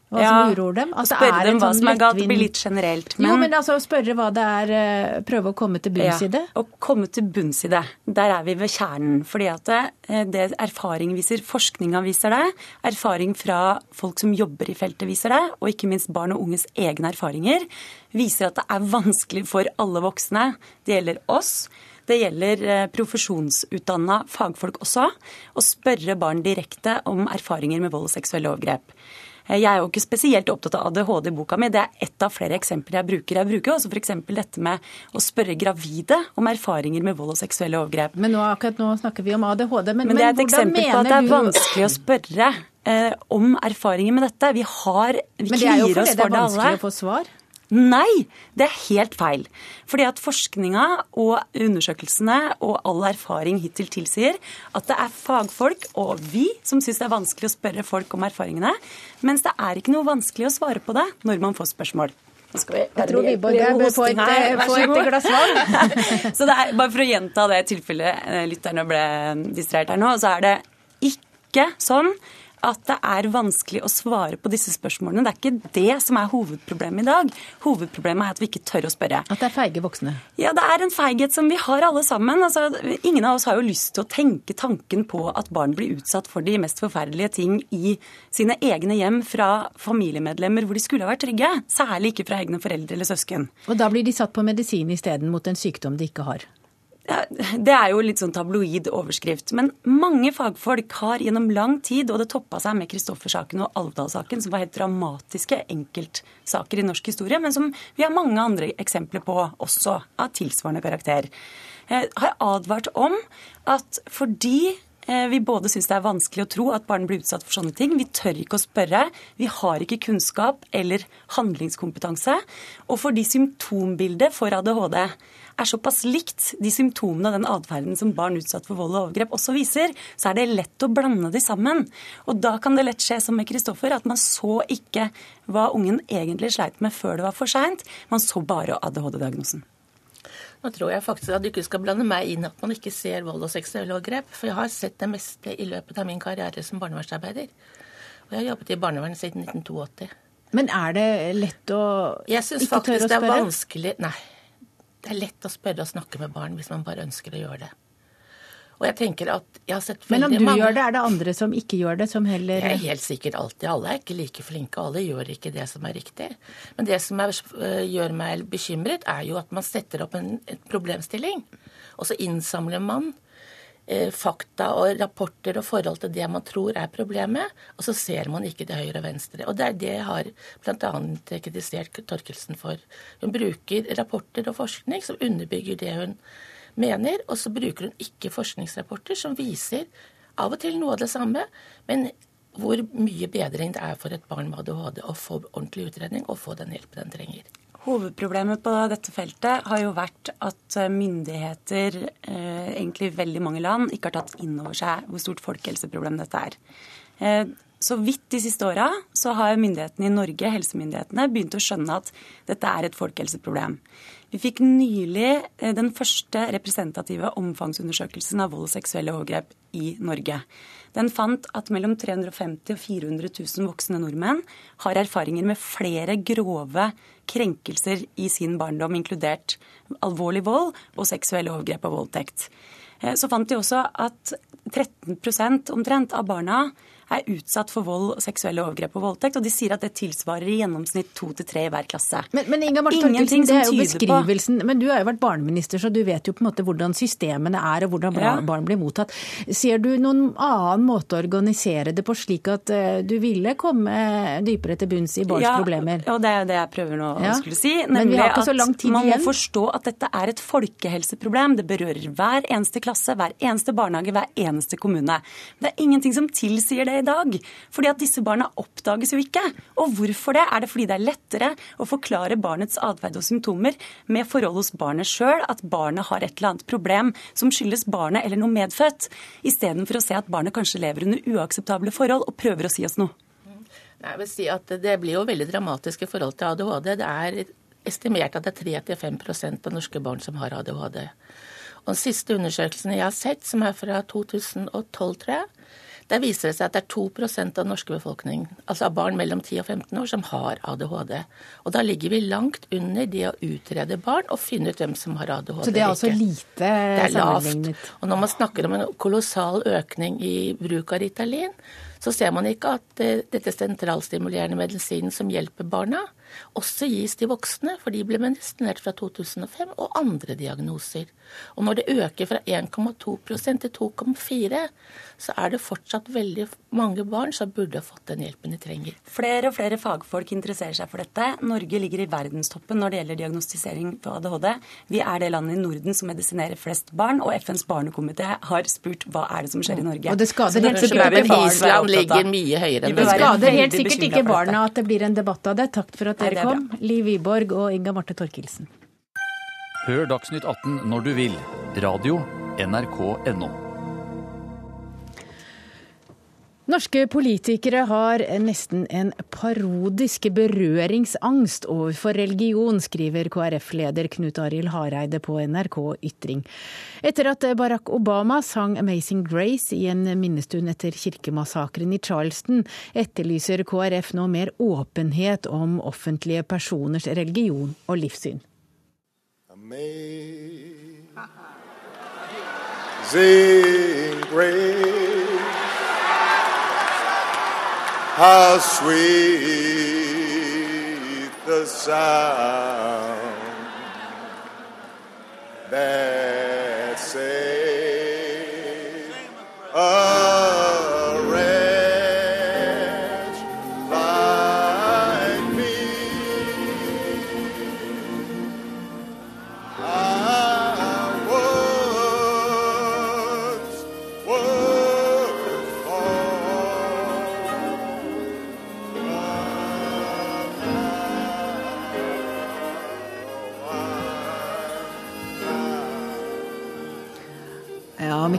Hva ja, som uroer dem. Altså, spørre dem hva sånn som er galt, blir litt generelt. Men... Jo, men altså spørre hva det er, eh, prøve å komme til bunns i det? Å komme til bunns i det. Der er vi ved kjernen. Fordi at det, eh, det erfaring viser, forskninga viser det, erfaring fra folk som jobber i feltet viser det, og ikke minst barn og unges egne erfaringer, viser at det er vanskelig for alle voksne. Det gjelder oss. Det gjelder eh, profesjonsutdanna fagfolk også, å spørre barn direkte om erfaringer med vold og seksuelle overgrep. Jeg er jo ikke spesielt opptatt av ADHD i boka mi, det er ett av flere eksempler jeg bruker. Jeg bruker også f.eks. dette med å spørre gravide om erfaringer med vold og seksuelle overgrep. Men nå, akkurat nå snakker vi om ADHD. Men, men det er et eksempel på at det er vanskelig å spørre eh, om erfaringer med dette. Vi har vi Men det er jo fordi det er vanskelig å få svar. Nei, det er helt feil. Fordi at forskninga og undersøkelsene og all erfaring hittil tilsier at det er fagfolk og vi som syns det er vanskelig å spørre folk om erfaringene, mens det er ikke noe vanskelig å svare på det når man får spørsmål. Vi Jeg tror Wiborg bør få et, vær et glass vann. Så det er, bare for å gjenta det tilfellet eh, lytterne ble distrahert her nå, så er det ikke sånn at det er vanskelig å svare på disse spørsmålene. Det er ikke det som er hovedproblemet i dag. Hovedproblemet er at vi ikke tør å spørre. At det er feige voksne. Ja, det er en feighet som vi har alle sammen. Altså, ingen av oss har jo lyst til å tenke tanken på at barn blir utsatt for de mest forferdelige ting i sine egne hjem fra familiemedlemmer hvor de skulle ha vært trygge. Særlig ikke fra egne foreldre eller søsken. Og da blir de satt på medisin isteden mot en sykdom de ikke har. Det er jo litt sånn tabloid overskrift. Men mange fagfolk har gjennom lang tid, og det toppa seg med Kristoffer-saken og Alvdal-saken, som var helt dramatiske enkeltsaker i norsk historie, men som vi har mange andre eksempler på også, av tilsvarende karakter, eh, har advart om at fordi eh, vi både syns det er vanskelig å tro at barn blir utsatt for sånne ting. Vi tør ikke å spørre. Vi har ikke kunnskap eller handlingskompetanse. Og fordi symptombildet for ADHD er såpass likt de symptomene og den atferden som barn utsatt for vold og overgrep også viser, så er det lett å blande de sammen. Og da kan det lett skje som med Kristoffer, at man så ikke hva ungen egentlig sleit med før det var for seint. Man så bare ADHD-diagnosen. Nå tror jeg faktisk at du ikke skal blande meg inn at man ikke ser vold og seksuelle overgrep. For jeg har sett det meste i løpet av min karriere som barnevernsarbeider. Og jeg har jobbet i barnevernet siden 1982. Men er det lett å Jeg syns ikke tørre faktisk å det er vanskelig Nei. Det er lett å spørre og snakke med barn hvis man bare ønsker å gjøre det. Og jeg tenker at jeg har sett Men om du mange gjør det, er det andre som ikke gjør det, som heller Jeg er helt sikkert alltid. Alle er ikke like flinke, alle gjør ikke det som er riktig. Men det som er, øh, gjør meg bekymret, er jo at man setter opp en, en problemstilling. Og så innsamler man eh, fakta og rapporter og forhold til det man tror er problemet, og så ser man ikke det høyre og venstre. Og det er det jeg har bl.a. kritisert Torkelsen for. Hun bruker rapporter og forskning som underbygger det hun mener, og så bruker hun ikke forskningsrapporter som viser av og til noe av det samme, men hvor mye bedring det er for et barn med ADHD å få ordentlig utredning og få den hjelpen den trenger. Hovedproblemet på dette feltet har jo vært at myndigheter, eh, egentlig veldig mange land, ikke har tatt inn over seg hvor stort folkehelseproblem dette er. Eh, så vidt de siste åra så har myndighetene i Norge, helsemyndighetene, begynt å skjønne at dette er et folkehelseproblem. Vi fikk nylig eh, den første representative omfangsundersøkelsen av vold og seksuelle overgrep i Norge. Den fant at mellom 350 og 400 000 voksne nordmenn har erfaringer med flere grove krenkelser i sin barndom, inkludert alvorlig vold og seksuelle overgrep og voldtekt. Eh, Så fant de også at 13% omtrent av barna er utsatt for vold, seksuelle overgrep og voldtekt, og de sier at det tilsvarer i gjennomsnitt to til tre i hver klasse. Men, men Inga Ingenting det er jo beskrivelsen Men du har jo vært barneminister, så du vet jo på en måte hvordan systemene er, og hvordan bra- Ja. barn blir mottatt. Ser du noen annen måte å organisere det på, slik at eh, du ville komme dypere til bunns i barns ja, problemer? Og det er jo det jeg prøver nå Ja. å skulle si. Nemlig at man man igjen. må forstå at dette er et folkehelseproblem. Det berører hver eneste klasse, hver eneste barnehage, hver eneste kommune. Det er ingenting som tilsier det i dag. Fordi at disse barna oppdages jo ikke. Og hvorfor det? Er det fordi det er lettere å forklare barnets atferd og symptomer med forhold hos barnet sjøl, at barnet har et eller annet problem som skyldes barnet eller noe medfødt, istedenfor å se at barnet kanskje lever under uakseptable forhold og prøver å si oss noe? Jeg vil si at Det blir jo veldig dramatisk i forhold til ADHD. Det er estimert at det er 3-5% av norske barn som har ADHD. Og Den siste undersøkelsen jeg har sett, som er fra 2012, tror jeg, der viser det seg at det er 2% av norske befolkning, altså av barn mellom 10 og 15 år, som har ADHD. Og da ligger vi langt under det å utrede barn og finne ut hvem som har ADHD. Så det er altså lite er lavt. sammenlignet. Og når man snakker om en kolossal økning i bruk av Ritalin, så ser man ikke at eh, dette sentralstimulerende medisinen som hjelper barna, også gis til voksne, for de ble medisinert fra 2005, og andre diagnoser. Og når det øker fra 1,2% til 2,4, så er det fortsatt veldig mange barn som burde ha fått den hjelpen de trenger. Flere og flere fagfolk interesserer seg for dette. Norge ligger i verdenstoppen når det gjelder diagnostisering på ADHD. Vi er det landet i Norden som medisinerer flest barn, og FNs barnekomité har spurt hva er det som skjer i Norge. Og skader det. skader helt sikkert ikke barna at det blir en debatt av det. Takk for at Nei, dere er kom, Liv Wiborg og Inga Marte Torkelsen. Hør Dagsnytt 18 når du vil. Radio NRK.no. Norske politikere har nesten en parodisk berøringsangst overfor religion, skriver KrF-leder Knut Arild Hareide på NRK Ytring. Etter at Barack Obama sang 'Amazing Grace' i en minnestund etter kirkemassakren i Charleston, etterlyser KrF nå mer åpenhet om offentlige personers religion og livssyn. Amazing grace, how sweet the sound that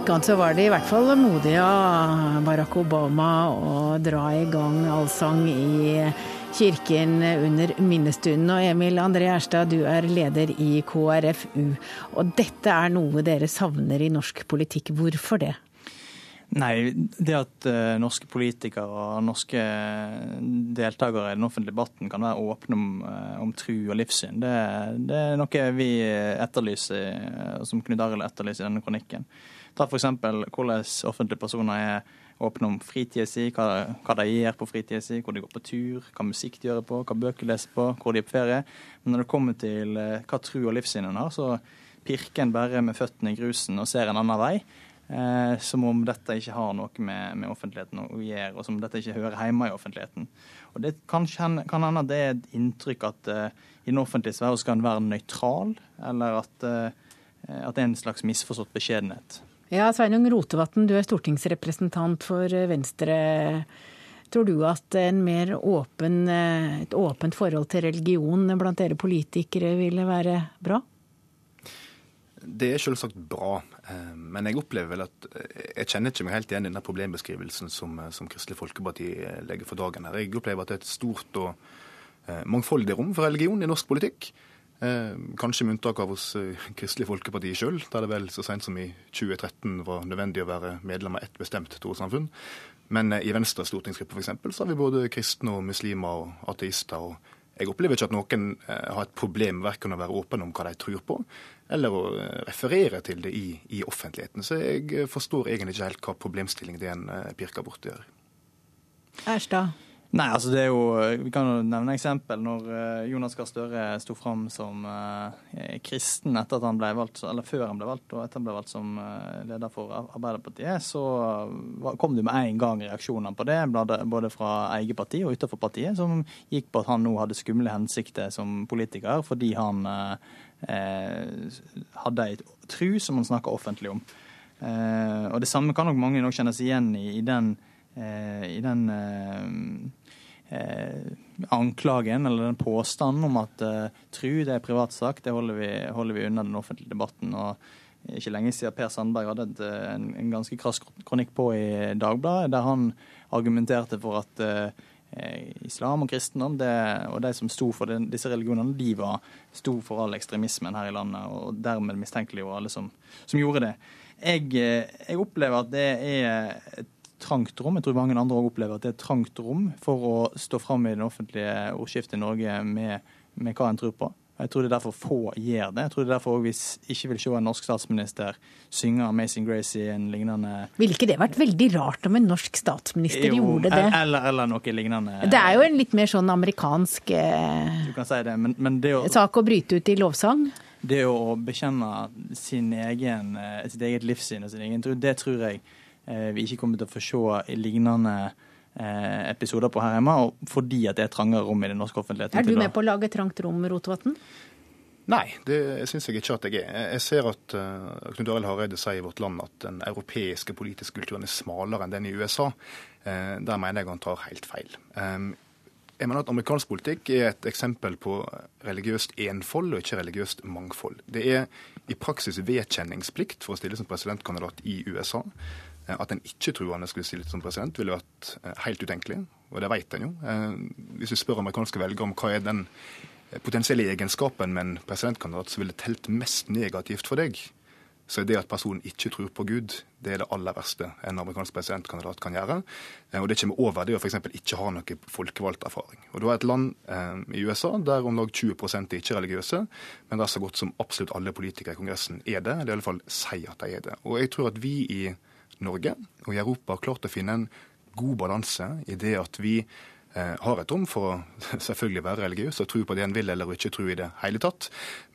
Om så var de i hvert fall modige av Barack Obama å dra i gang allsang i kirken under minnestunden. Og Emil André Erstad, du er leder i KrFU. Og dette er noe dere savner i norsk politikk. Hvorfor det? Nei, det at uh, norske politikere og norske deltakere i den offentlige debatten kan være åpne om, uh, om tru og livssyn, det, det, er noe vi etterlyser, som Knut Arild etterlyser i denne kronikken. Ta f.eks. hvordan offentlige personer er åpne om fritida si, hva, hva, de gjør på fritida si, hvor de går på tur, hva musikk de gjør på, hva bøker de leser på, hvor de er på ferie. Men når det kommer til hva tru og livssyn en har, så pirker en bare med føttene i grusen og ser en annen vei. Eh, som om dette ikke har noe med, med, offentligheten å gjøre, og som om dette ikke hører hjemme i offentligheten. Og Det kan, kan hende det er et inntrykk at eh, i den offentlige sfære skal en være nøytral, eller at, eh, at det er en slags misforstått beskjedenhet. Ja, Sveinung Rotevatn, du er stortingsrepresentant for Venstre. Tror du at åpen, et åpent forhold til religion blant dere politikere ville være bra? Det er selvsagt bra, men jeg opplever vel at jeg kjenner ikke meg helt igjen i denne problembeskrivelsen som, som Kristelig Folkeparti legger for dagen her. Jeg opplever at det er et stort og mangfoldig rom for religion i norsk politikk. Kanskje med unntak av hos Kristelig Folkeparti sjøl, der det vel så sent som i 2013 var nødvendig å være medlem av ett bestemt trossamfunn. Men i Venstres stortingsgruppe f.eks. så har vi både kristne og muslimer og ateister. og jeg opplever ikke at noen har et problem verken å være åpen om hva de tror på, eller å referere til det i, i offentligheten. Så jeg forstår egentlig ikke helt hva problemstilling det er en pirker borti her. Erstad? Nei, altså det er jo, Vi kan jo nevne eksempel. Når Jonas Gahr Støre sto fram som eh, kristen etter at han ble valgt, eller før han ble valgt og etter han ble valgt som leder for Arbeiderpartiet, så kom det med en gang reaksjoner på det, både fra eget parti og utenfor partiet, som gikk på at han nå hadde skumle hensikter som politiker fordi han eh, hadde ei tru som han snakka offentlig om. Eh, og Det samme kan nok mange nok kjenne seg igjen i, i den, eh, i den Eh, anklagen eller den påstanden om at uh, tru det er privatsak, det holder vi, holder vi unna den offentlige debatten. og ikke lenge siden Per Sandberg hadde et, en, en, ganske krass kronikk på i Dagbladet, der han argumenterte for at uh, islam og kristendom det, og de som sto for den, disse religionene, de var, sto for all ekstremismen her i landet, og dermed mistenkeliggjorde alle som, som gjorde det. Jeg, jeg opplever at det er et trangt rom. Jeg tror mange andre også opplever at det er et trangt rom for å stå fram i det offentlige ordskiftet i Norge med, med, hva en tror på. Jeg tror det er derfor få gjør det. Jeg tror det er derfor vi ikke vil se en norsk statsminister synge 'Amazing Grace' i en lignende Ville ikke det vært veldig rart om en norsk statsminister jo, gjorde det? Eller, eller, noe lignende. Det er jo en litt mer sånn amerikansk eh, Du kan si det, men, men det å, sak å bryte ut i lovsang? Det å bekjenne sin egen, sitt eget livssyn og sin egen tro, det tror jeg vi ikke kommer til å få se lignende episoder på her hjemme, og fordi at det er trangere rom i den norske offentligheten. Er du med på å lage trangt rom, Rotevatn? Nei, det syns jeg ikke at jeg er. Jeg ser at uh, Knut Arild Hareide sier i Vårt Land at den europeiske politiske kulturen er smalere enn den i USA. Uh, der mener jeg han tar helt feil. Um, jeg mener at Amerikansk politikk er et eksempel på religiøst enfold og ikke religiøst mangfold. Det er i praksis vedkjenningsplikt for å stille som presidentkandidat i USA. Uh, at en ikke-troende skulle stille som president, ville vært helt utenkelig, og det vet en jo. Hvis vi spør amerikanske velgere om hva er den potensielle egenskapen med en presidentkandidat som ville telt mest negativt for deg, så er det at personen ikke tror på Gud, det er det aller verste en amerikansk presidentkandidat kan gjøre. Og det kommer over det å f.eks. ikke ha noe folkevalgt erfaring. Og Du har et land eh, i USA der om lag 20% er ikke-religiøse, men der så godt som absolutt alle politikere i Kongressen er det, eller i alle fall sier at de er det. Og jeg tror at vi i Norge og i Europa har klart å finne en god balanse i det at vi Eh, har et rom for å selvfølgelig være religiøs og tro på det en vil eller ikke tro i det hele tatt.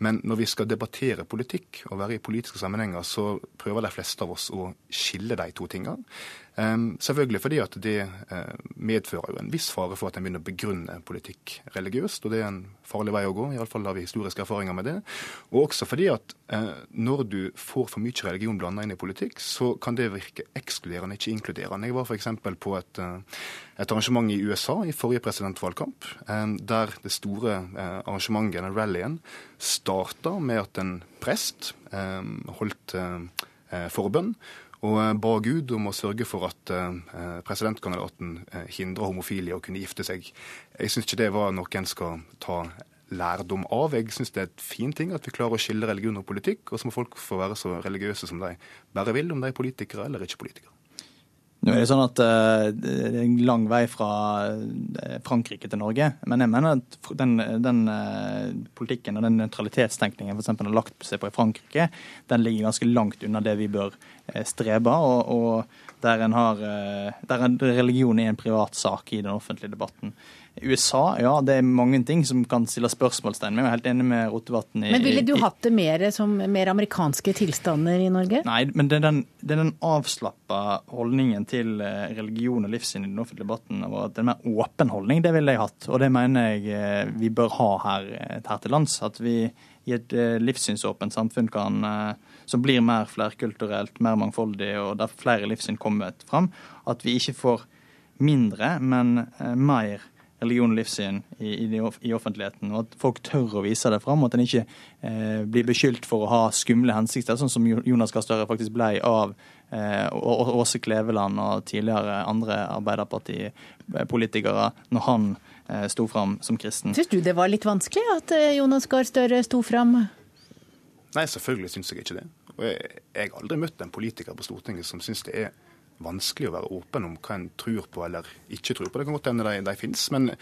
Men når vi skal debattere politikk og være i politiske sammenhenger, så prøver de fleste av oss å skille de to tingene. Um, selvfølgelig fordi at det uh, medfører jo en viss fare for at en begynner å begrunne politikk religiøst, og det er en farlig vei å gå. Iallfall har vi historiske erfaringer med det. Og også fordi at uh, når du får for mye religion blanda inn i politikk, så kan det virke ekskluderende, ikke inkluderende. Jeg var f.eks. på et, uh, et, arrangement i USA i forrige presidentvalgkamp, um, der det store arrangementet, den rallyen, starta med at en prest um, holdt forbønn og eh, ba Gud om å sørge for at eh, presidentkandidaten hindrer hindra homofile i å kunne gifte seg. Jeg syns ikke det var noe en skal ta lærdom av. Jeg syns det er et fint ting at vi klarer å skille religion og politikk, og så må folk få være så religiøse som de bare vil, om de er politikere eller ikke politikere. Nå er det sånn at Det er en lang vei fra Frankrike til Norge. Men jeg mener at den, den politikken og den nøytralitetstenkningen f.eks. har lagt seg på i Frankrike, den ligger ganske langt unna det vi bør Eh, streber, og, og der, en har, eh, der religion er en privat sak i den offentlige debatten. USA, ja, det er mange ting som kan stille spørsmålstegn Jeg er helt enig med Rotevatn. Men ville du hatt det mer som mer amerikanske tilstander i Norge? Nei, men det er den, det den avslappa holdningen til eh, religion og livssyn i den offentlige debatten. at en mer åpen holdning, det ville jeg hatt. Og det mener jeg vi bør ha her, her til lands. At vi i et livssynsåpent samfunn kan som blir mer flerkulturelt, mer mangfoldig, og der flere livssyn kommer fram. At vi ikke får mindre, men eh, mer religion og livssyn i, i, i, offentligheten. Og at folk tør å vise det fram, og at en ikke eh, blir beskyldt for å ha skumle hensikter, sånn som Jonas Gahr Støre faktisk ble av eh, Åse Kleveland og tidligere andre Arbeiderpartipolitikere når han eh, sto fram som kristen. Syns du det var litt vanskelig at eh, Jonas Gahr Støre sto fram? Nei, selvfølgelig syns jeg ikke det. Og jeg, jeg har aldri møtt en politiker på Stortinget som syns det er vanskelig å være åpen om hva en tror på eller ikke tror på. Det kan godt hende de, de finnes, men,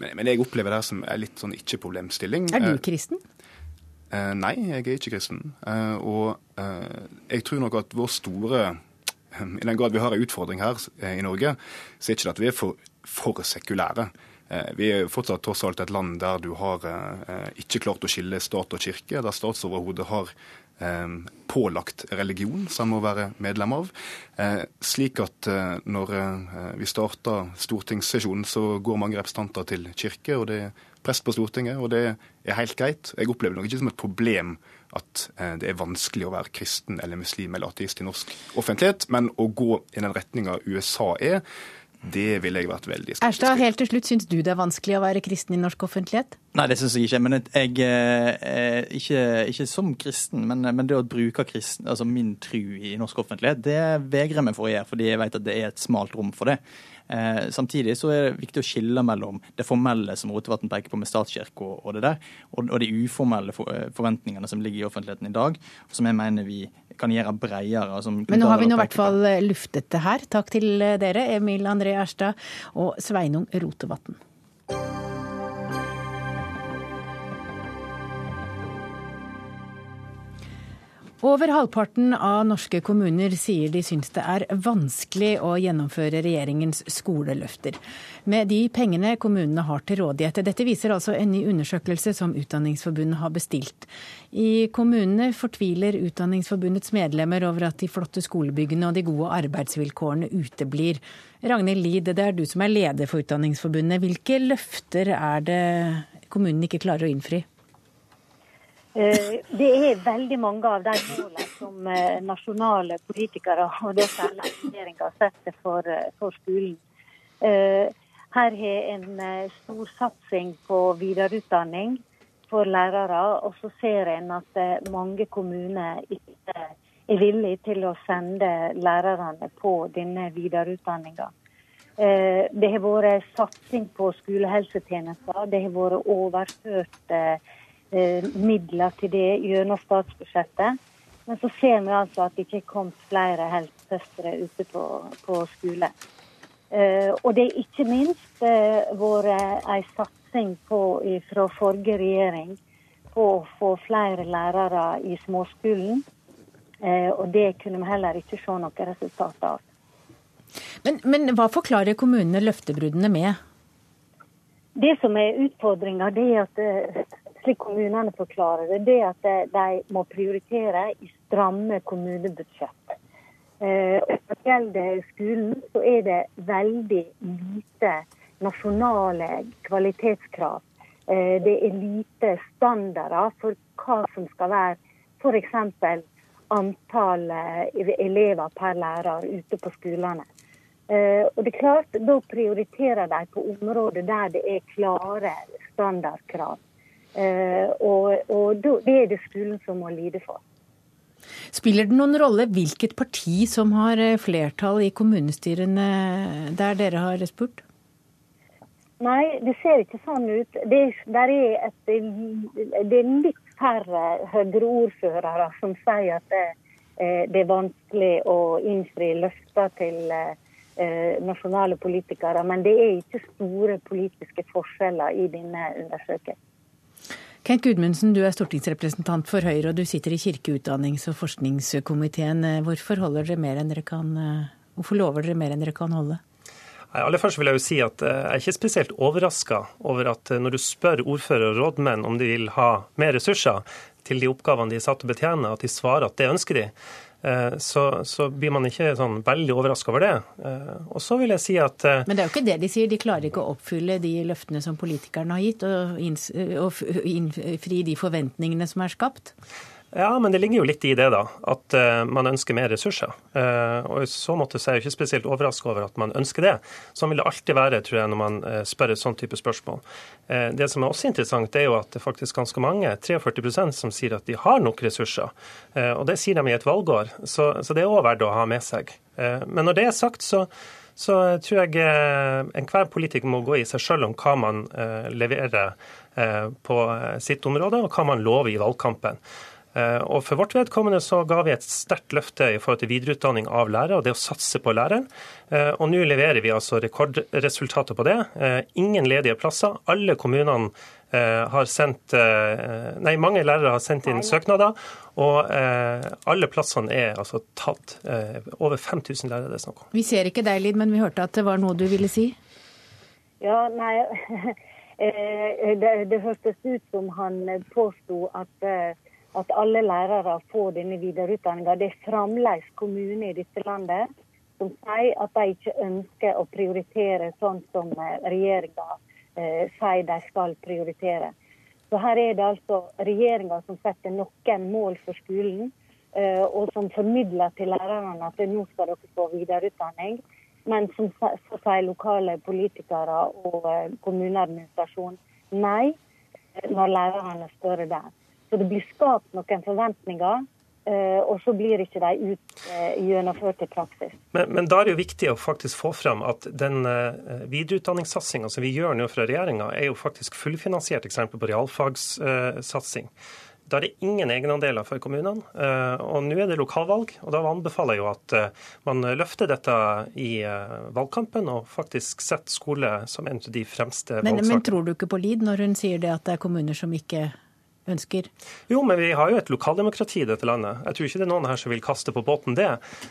men, men, jeg opplever det her som en litt sånn ikke-problemstilling. Er du eh, kristen? Eh, nei, jeg er ikke kristen. Eh, og eh, jeg tror nok at vår store I den grad vi har en utfordring her eh, i Norge, så er ikke det at vi er for, for sekulære. Eh, vi er fortsatt tross alt et land der du har eh, ikke klart å skille stat og kirke, der statsoverhodet har eh, pålagt religion som må være medlem av. Slik at når vi starter stortingssesjonen, så går mange representanter til kirke, og det er prest på Stortinget, og det er helt greit. Jeg opplever det nok ikke som et problem at det er vanskelig å være kristen eller muslim eller ateist i norsk offentlighet, men å gå i den retninga USA er, det ville jeg vært veldig skeptisk Erstad, helt til slutt, syns du det er vanskelig å være kristen i norsk offentlighet? Nei, det syns jeg ikke. Men jeg, eh, ikke, ikke som kristen, men, men, det å bruke kristen, altså min tru i norsk offentlighet, det vegrer jeg meg for å gjøre, fordi jeg vet at det er et smalt rom for det. Eh, samtidig så er det viktig å skille mellom det formelle som Rotevatn peker på med statskirke og, og, det der, og, og de uformelle for, eh, forventningene som ligger i offentligheten i dag, og som jeg mener vi kan gjøre bredere. Men nå har vi nå i hvert fall eh, luftet det her. Takk til eh, dere, Emil André Erstad og Sveinung Rotevatn. Over halvparten av norske kommuner sier de syns det er vanskelig å gjennomføre regjeringens skoleløfter. Med de pengene kommunene har til rådighet. Dette viser altså en ny undersøkelse som Utdanningsforbundet har bestilt. I kommunene fortviler Utdanningsforbundets medlemmer over at de flotte skolebyggene og de gode arbeidsvilkårene uteblir. Ragnhild Lid, det er du som er leder for Utdanningsforbundet. Hvilke løfter er det kommunene ikke klarer å innfri? Eh, Det er veldig mange av de målene som eh, nasjonale politikere og det særlig setter for, eh, for skolen. Her har en stor satsing på videreutdanning for lærere, og så ser en at mange kommuner ikke er villige til å sende lærerne på denne videreutdanninga. Det har vært satsing på skolehelsetjenester. Det har vært overført midler til det gjennom statsbudsjettet. Men så ser vi altså at det ikke er kommet flere helsesøstre ute på, på skole. Eh, og det er ikke minst eh, vært en satsing på, fra forrige regjering på å få flere lærere i småskolen. Eh, og det kunne vi heller ikke se noe resultat av. Men, men hva forklarer kommunene løftebruddene med? Det som er utfordringa, er at eh, slik kommunene forklarer det, det at de må prioritere i stramme kommunebudsjett. Eh, og Når det gjelder skolen, så er det veldig lite nasjonale kvalitetskrav. Eh, Det er lite standarder for hva som skal være f.eks. antall eh, elever per lærer ute på skolene. Eh, Og det er klart, Da prioriterer de på områder der det er klare standardkrav. Eh, Og, og det er det skolen som må lide for. Spiller det noen rolle hvilket parti som har eh, flertall i kommunestyrene der dere har spurt? Nei, det ser ikke sånn ut. Det, er- et, det er litt færre Høyre-ordførere som sier at det, eh, det er vanskelig å innfri løfter til nasjonale politikere. Men det er ikke store politiske forskjeller i denne undersøkelsen. Kent Gudmundsen, du er stortingsrepresentant for Høyre, og du sitter i kirke-, utdannings- og forskningskomiteen. Hvorfor, kan, eh, hvorfor lover dere mer enn dere kan holde? Aller først vil jeg jo si at eh, jeg er ikke spesielt overraska over at eh, når du spør ordfører og rådmenn om de vil ha mer ressurser til de oppgavene de er satt til å betjene, at de svarer at det ønsker de, så, så blir man ikke sånn veldig overraska over det. Eh, Og så vil jeg si at eh, Men det er jo ikke det de sier, de klarer ikke å oppfylle de løftene som politikerne har gitt, og innfri de forventningene som er skapt. Ja, men det ligger jo litt i det, da. At eh, man ønsker mer ressurser. Eh, og i så måte så er jeg ikke spesielt overraska over at man ønsker det. Sånn vil det alltid være, tror jeg, når man eh, spør et sånn type spørsmål. Det som er også interessant, er jo at det er faktisk ganske mange, 43% som sier at de har nok ressurser. Og det sier de i et valgår, så, så det er òg verdt å ha med seg. Men når det er sagt, så så tror jeg enhver politiker må gå i seg sjøl om hva man leverer på sitt område, og hva man lover i valgkampen. Eh, Og For vårt vedkommende så ga vi et sterkt løfte i forhold til videreutdanning av lærere og det å satse på læreren. Eh, Og nå leverer vi altså rekordresultater på det. Eh, Ingen ledige plasser. Alle kommunene eh, har sendt Nei, mange lærere har sendt inn søknader. Og eh, alle plassene er altså tatt. Over 5000 lærere det er snakk om. Vi ser ikke deg, Lid, men vi hørte at det var noe du ville si? Ja, nei eh, det, det hørtes ut som han påsto at, at alle lærere får denne videreutdanninga. Det er fremdeles kommuner i dette landet som sier at de ikke ønsker å prioritere sånn som regjeringa eh, sier de skal prioritere. Så her er det altså regjeringa som setter noen mål for skolen, eh, og som formidler til lærerne at nå skal dere få videreutdanning. Men som så sier lokale politikere og eh, kommuneadministrasjon nei eh, når lærerne spør der. Så det blir skapt noen forventninger, eh, og så blir ikke de ut, eh, gjennomført i praksis. Men, men da er det jo viktig å faktisk få fram at den uh, videreutdanningssatsinga som vi gjør nå fra regjeringa, er jo faktisk fullfinansiert eksempel på realfagssatsing. Da er det ingen egenandeler for kommunene. eh, Og nå er det lokalvalg, og da anbefaler jeg jo at eh, man løfter dette i eh, valgkampen og faktisk setter skole som en av de fremste Men, men tror du ikke på Lid når hun sier det at det er kommuner som ikke ønsker? Jo, men vi har jo et lokaldemokrati i dette landet. Jeg tror ikke det er noen her som vil kaste på båten det.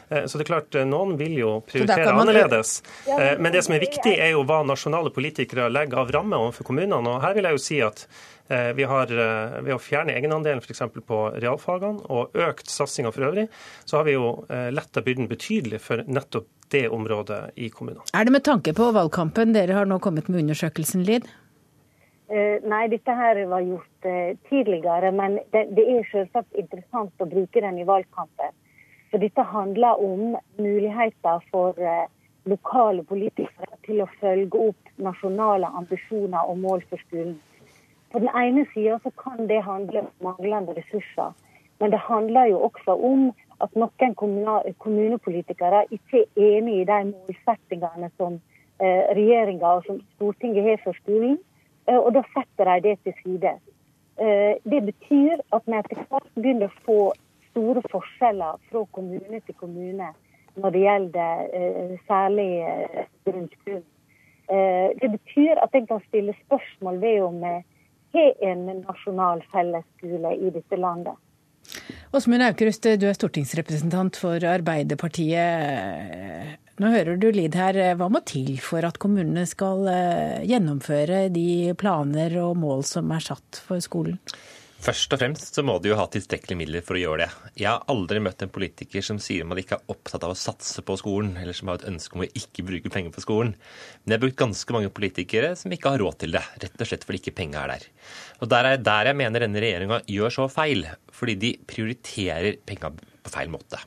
Eh, Så det er klart, eh, noen vil jo prioritere man- annerledes. Eh, men- det som er viktig, er jo hva nasjonale politikere legger av ramme overfor kommunene. Og her vil jeg jo si at vi har, ved å fjerne egenandelen f.eks. på realfagene og økt satsinga for øvrig, så har vi jo letta byrden betydelig for nettopp det området i kommunene. Er det med tanke på valgkampen dere har nå kommet med undersøkelsen, Lid? Eh, Nei, dette her var gjort eh, tidligere, men det, det er selvsagt interessant å bruke den i valgkampen. For dette handler om muligheter for eh, lokale politikere til å følge opp nasjonale ambisjoner og mål for skolen. På den ene sida kan det handle om manglende ressurser. Men det handler jo også om at noen kommunepolitikere ikke er enig i de målsettingene som regjeringa og som Stortinget har for skolen, og da setter de det til side. Eh, det betyr at vi etter hvert begynner å få store forskjeller fra kommune til kommune når det gjelder eh, særlig eh, grunnskolen. Eh, det betyr at en kan stille spørsmål ved om vi har en nasjonal fellesskole i dette landet. Åsmund Aukrust, du er stortingsrepresentant for Arbeiderpartiet. Nå hører du Lid her. Hva må til for at kommunene skal eh, gjennomføre de planer og mål som er satt for skolen? Først og fremst så må de jo ha tilstrekkelige midler for å gjøre det. Jeg har aldri møtt en politiker som sier man ikke er opptatt av å satse på skolen, eller som har et ønske om å ikke bruke penger på skolen. Men jeg har brukt ganske mange politikere som ikke har råd til det, rett og slett fordi ikke penga er der. Og der er der jeg mener denne regjeringa gjør så feil, fordi de prioriterer penga på feil måte.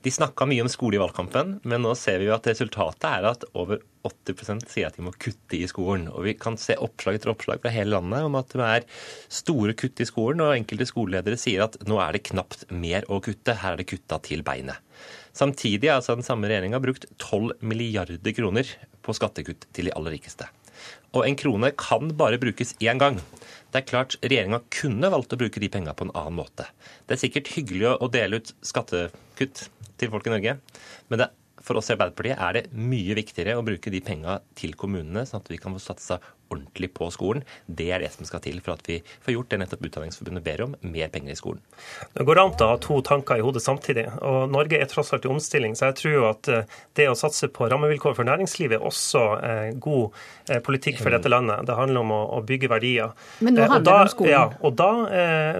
De snakka mye om skole i valgkampen, men nå ser vi jo at resultatet er at over 80% sier at de må kutte i skolen. Og vi kan se oppslag etter oppslag fra hele landet om at det er store kutt i skolen, og enkelte skoleledere sier at nå er det knapt mer å kutte, her er det kutta til beinet. Samtidig har altså den samme regjeringa brukt 12 milliarder kroner på skattekutt til de aller rikeste. Og en krone kan bare brukes én gang. Det er klart Regjeringa kunne valgt å bruke de penga på en annen måte. Det er sikkert hyggelig å- dele ut skattekutt til folk i Norge, men det, for oss i Arbeiderpartiet er det mye viktigere å bruke de penga til kommunene, sånn at vi kan få satsa ordentlig på skolen. Det er det som skal til for at vi får gjort det nettopp Utdanningsforbundet ber om, mer penger i skolen. Det går an å ha to tanker i hodet samtidig. og Norge er tross alt i omstilling, så jeg tror jo at eh, det å satse på rammevilkår for næringslivet er også eh, god eh, politikk for dette landet. Det handler om å, bygge verdier. Men nå handler og det om skolen. Ja, og da,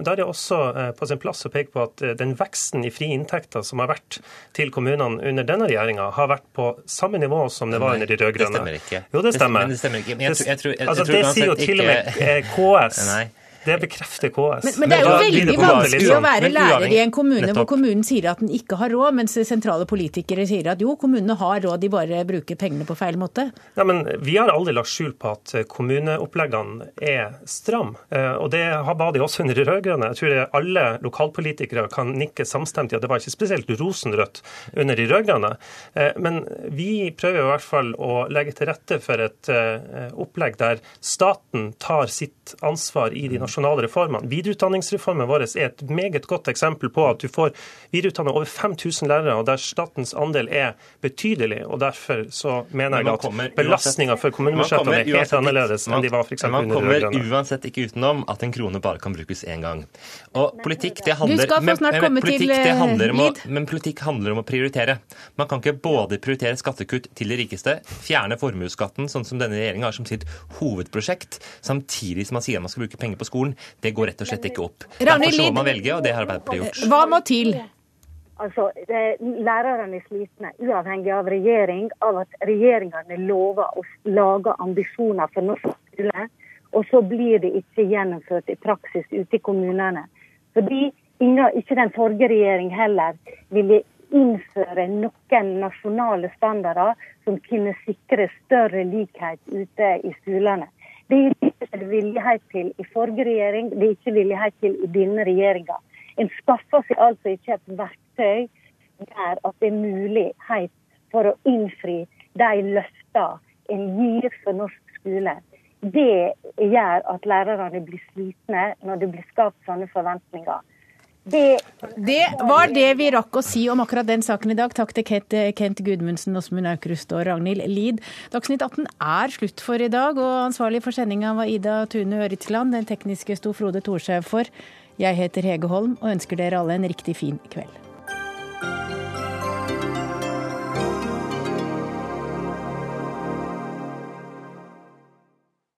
da er det også på sin plass å peke på at den veksten i frie inntekter som har vært til kommunene under denne regjeringa, har vært på samme nivå som det var under de det rød-grønne. stemmer ikke. Jo, det Det- stemmer. men det stemmer ikke. Men jeg tror- jeg tror- altså, det sier jo til og med eh, KS. Nei. Det bekrefter KS. Men, men det er jo veldig vanskelig å sånn- være lærer i en kommune hvor kommunen sier at den ikke har råd, mens sentrale politikere sier at jo, kommunene har råd, de bare bruker pengene på feil måte. Ja, men Vi har aldri lagt skjul på at kommuneoppleggene er stram. Eh, Og det har- var de også under de rød-grønne. Jeg tror alle lokalpolitikere kan nikke samstemt i at det var ikke spesielt rosenrødt under de rød-grønne. Eh, Men vi prøver i hvert fall å legge til rette for et eh, opplegg der staten tar sitt ansvar i de nasjonale reformene. Videreutdanningsreformen vår er et meget godt eksempel på at du får videreutdannet over 5000 lærere, og der statens andel er betydelig. og Derfor så mener jeg man at kommer belastninga for Man kommunebudsjettene er helt annerledes enn de var f.eks. Man under kommer rød-grønne. uansett ikke utenom at en krone bare kan brukes én gang. Og politikk det handler men- men politikk, det eh, handler om å, Men politikk handler om å prioritere. Man kan ikke både prioritere skattekutt til de rikeste, fjerne formuesskatten, sånn som denne regjeringa har som sitt hovedprosjekt, samtidig som man sier at man skal bruke penger på skolen. Det går rett og slett ikke opp. Derfor så må man velge, og det har Arbeiderpartiet gjort. Hva må til? Altså, det, Lærerne er slitne, uavhengig av regjering, av at regjeringene lover å lage ambisjoner for norsk skole, og så blir det ikke gjennomført i praksis ute i kommunene. Fordi ingen, ikke den forrige regjering heller ville innføre noen nasjonale standarder som kunne sikre større likhet ute i skolene. Det er ikke villighet til i forrige regjering, det er ikke villighet til i denne regjeringa. En skaffer seg altså ikke et verktøy der at det er mulighet for å innfri de løftene en gir for norsk skole. Det gjør at lærerne blir slitne når det blir skapt sånne forventninger. Det, var det vi rakk å si om akkurat den saken i dag. Takk til Kent, Kent Gudmundsen, Åsmund Aukrust og Ragnhild Lid. Dagsnytt 18 er slutt for i dag, og ansvarlig for sendinga var Ida Tune Øritsland. Den tekniske sto Frode Thorshaug for. Jeg heter Hege Holm og ønsker dere alle en riktig fin kveld.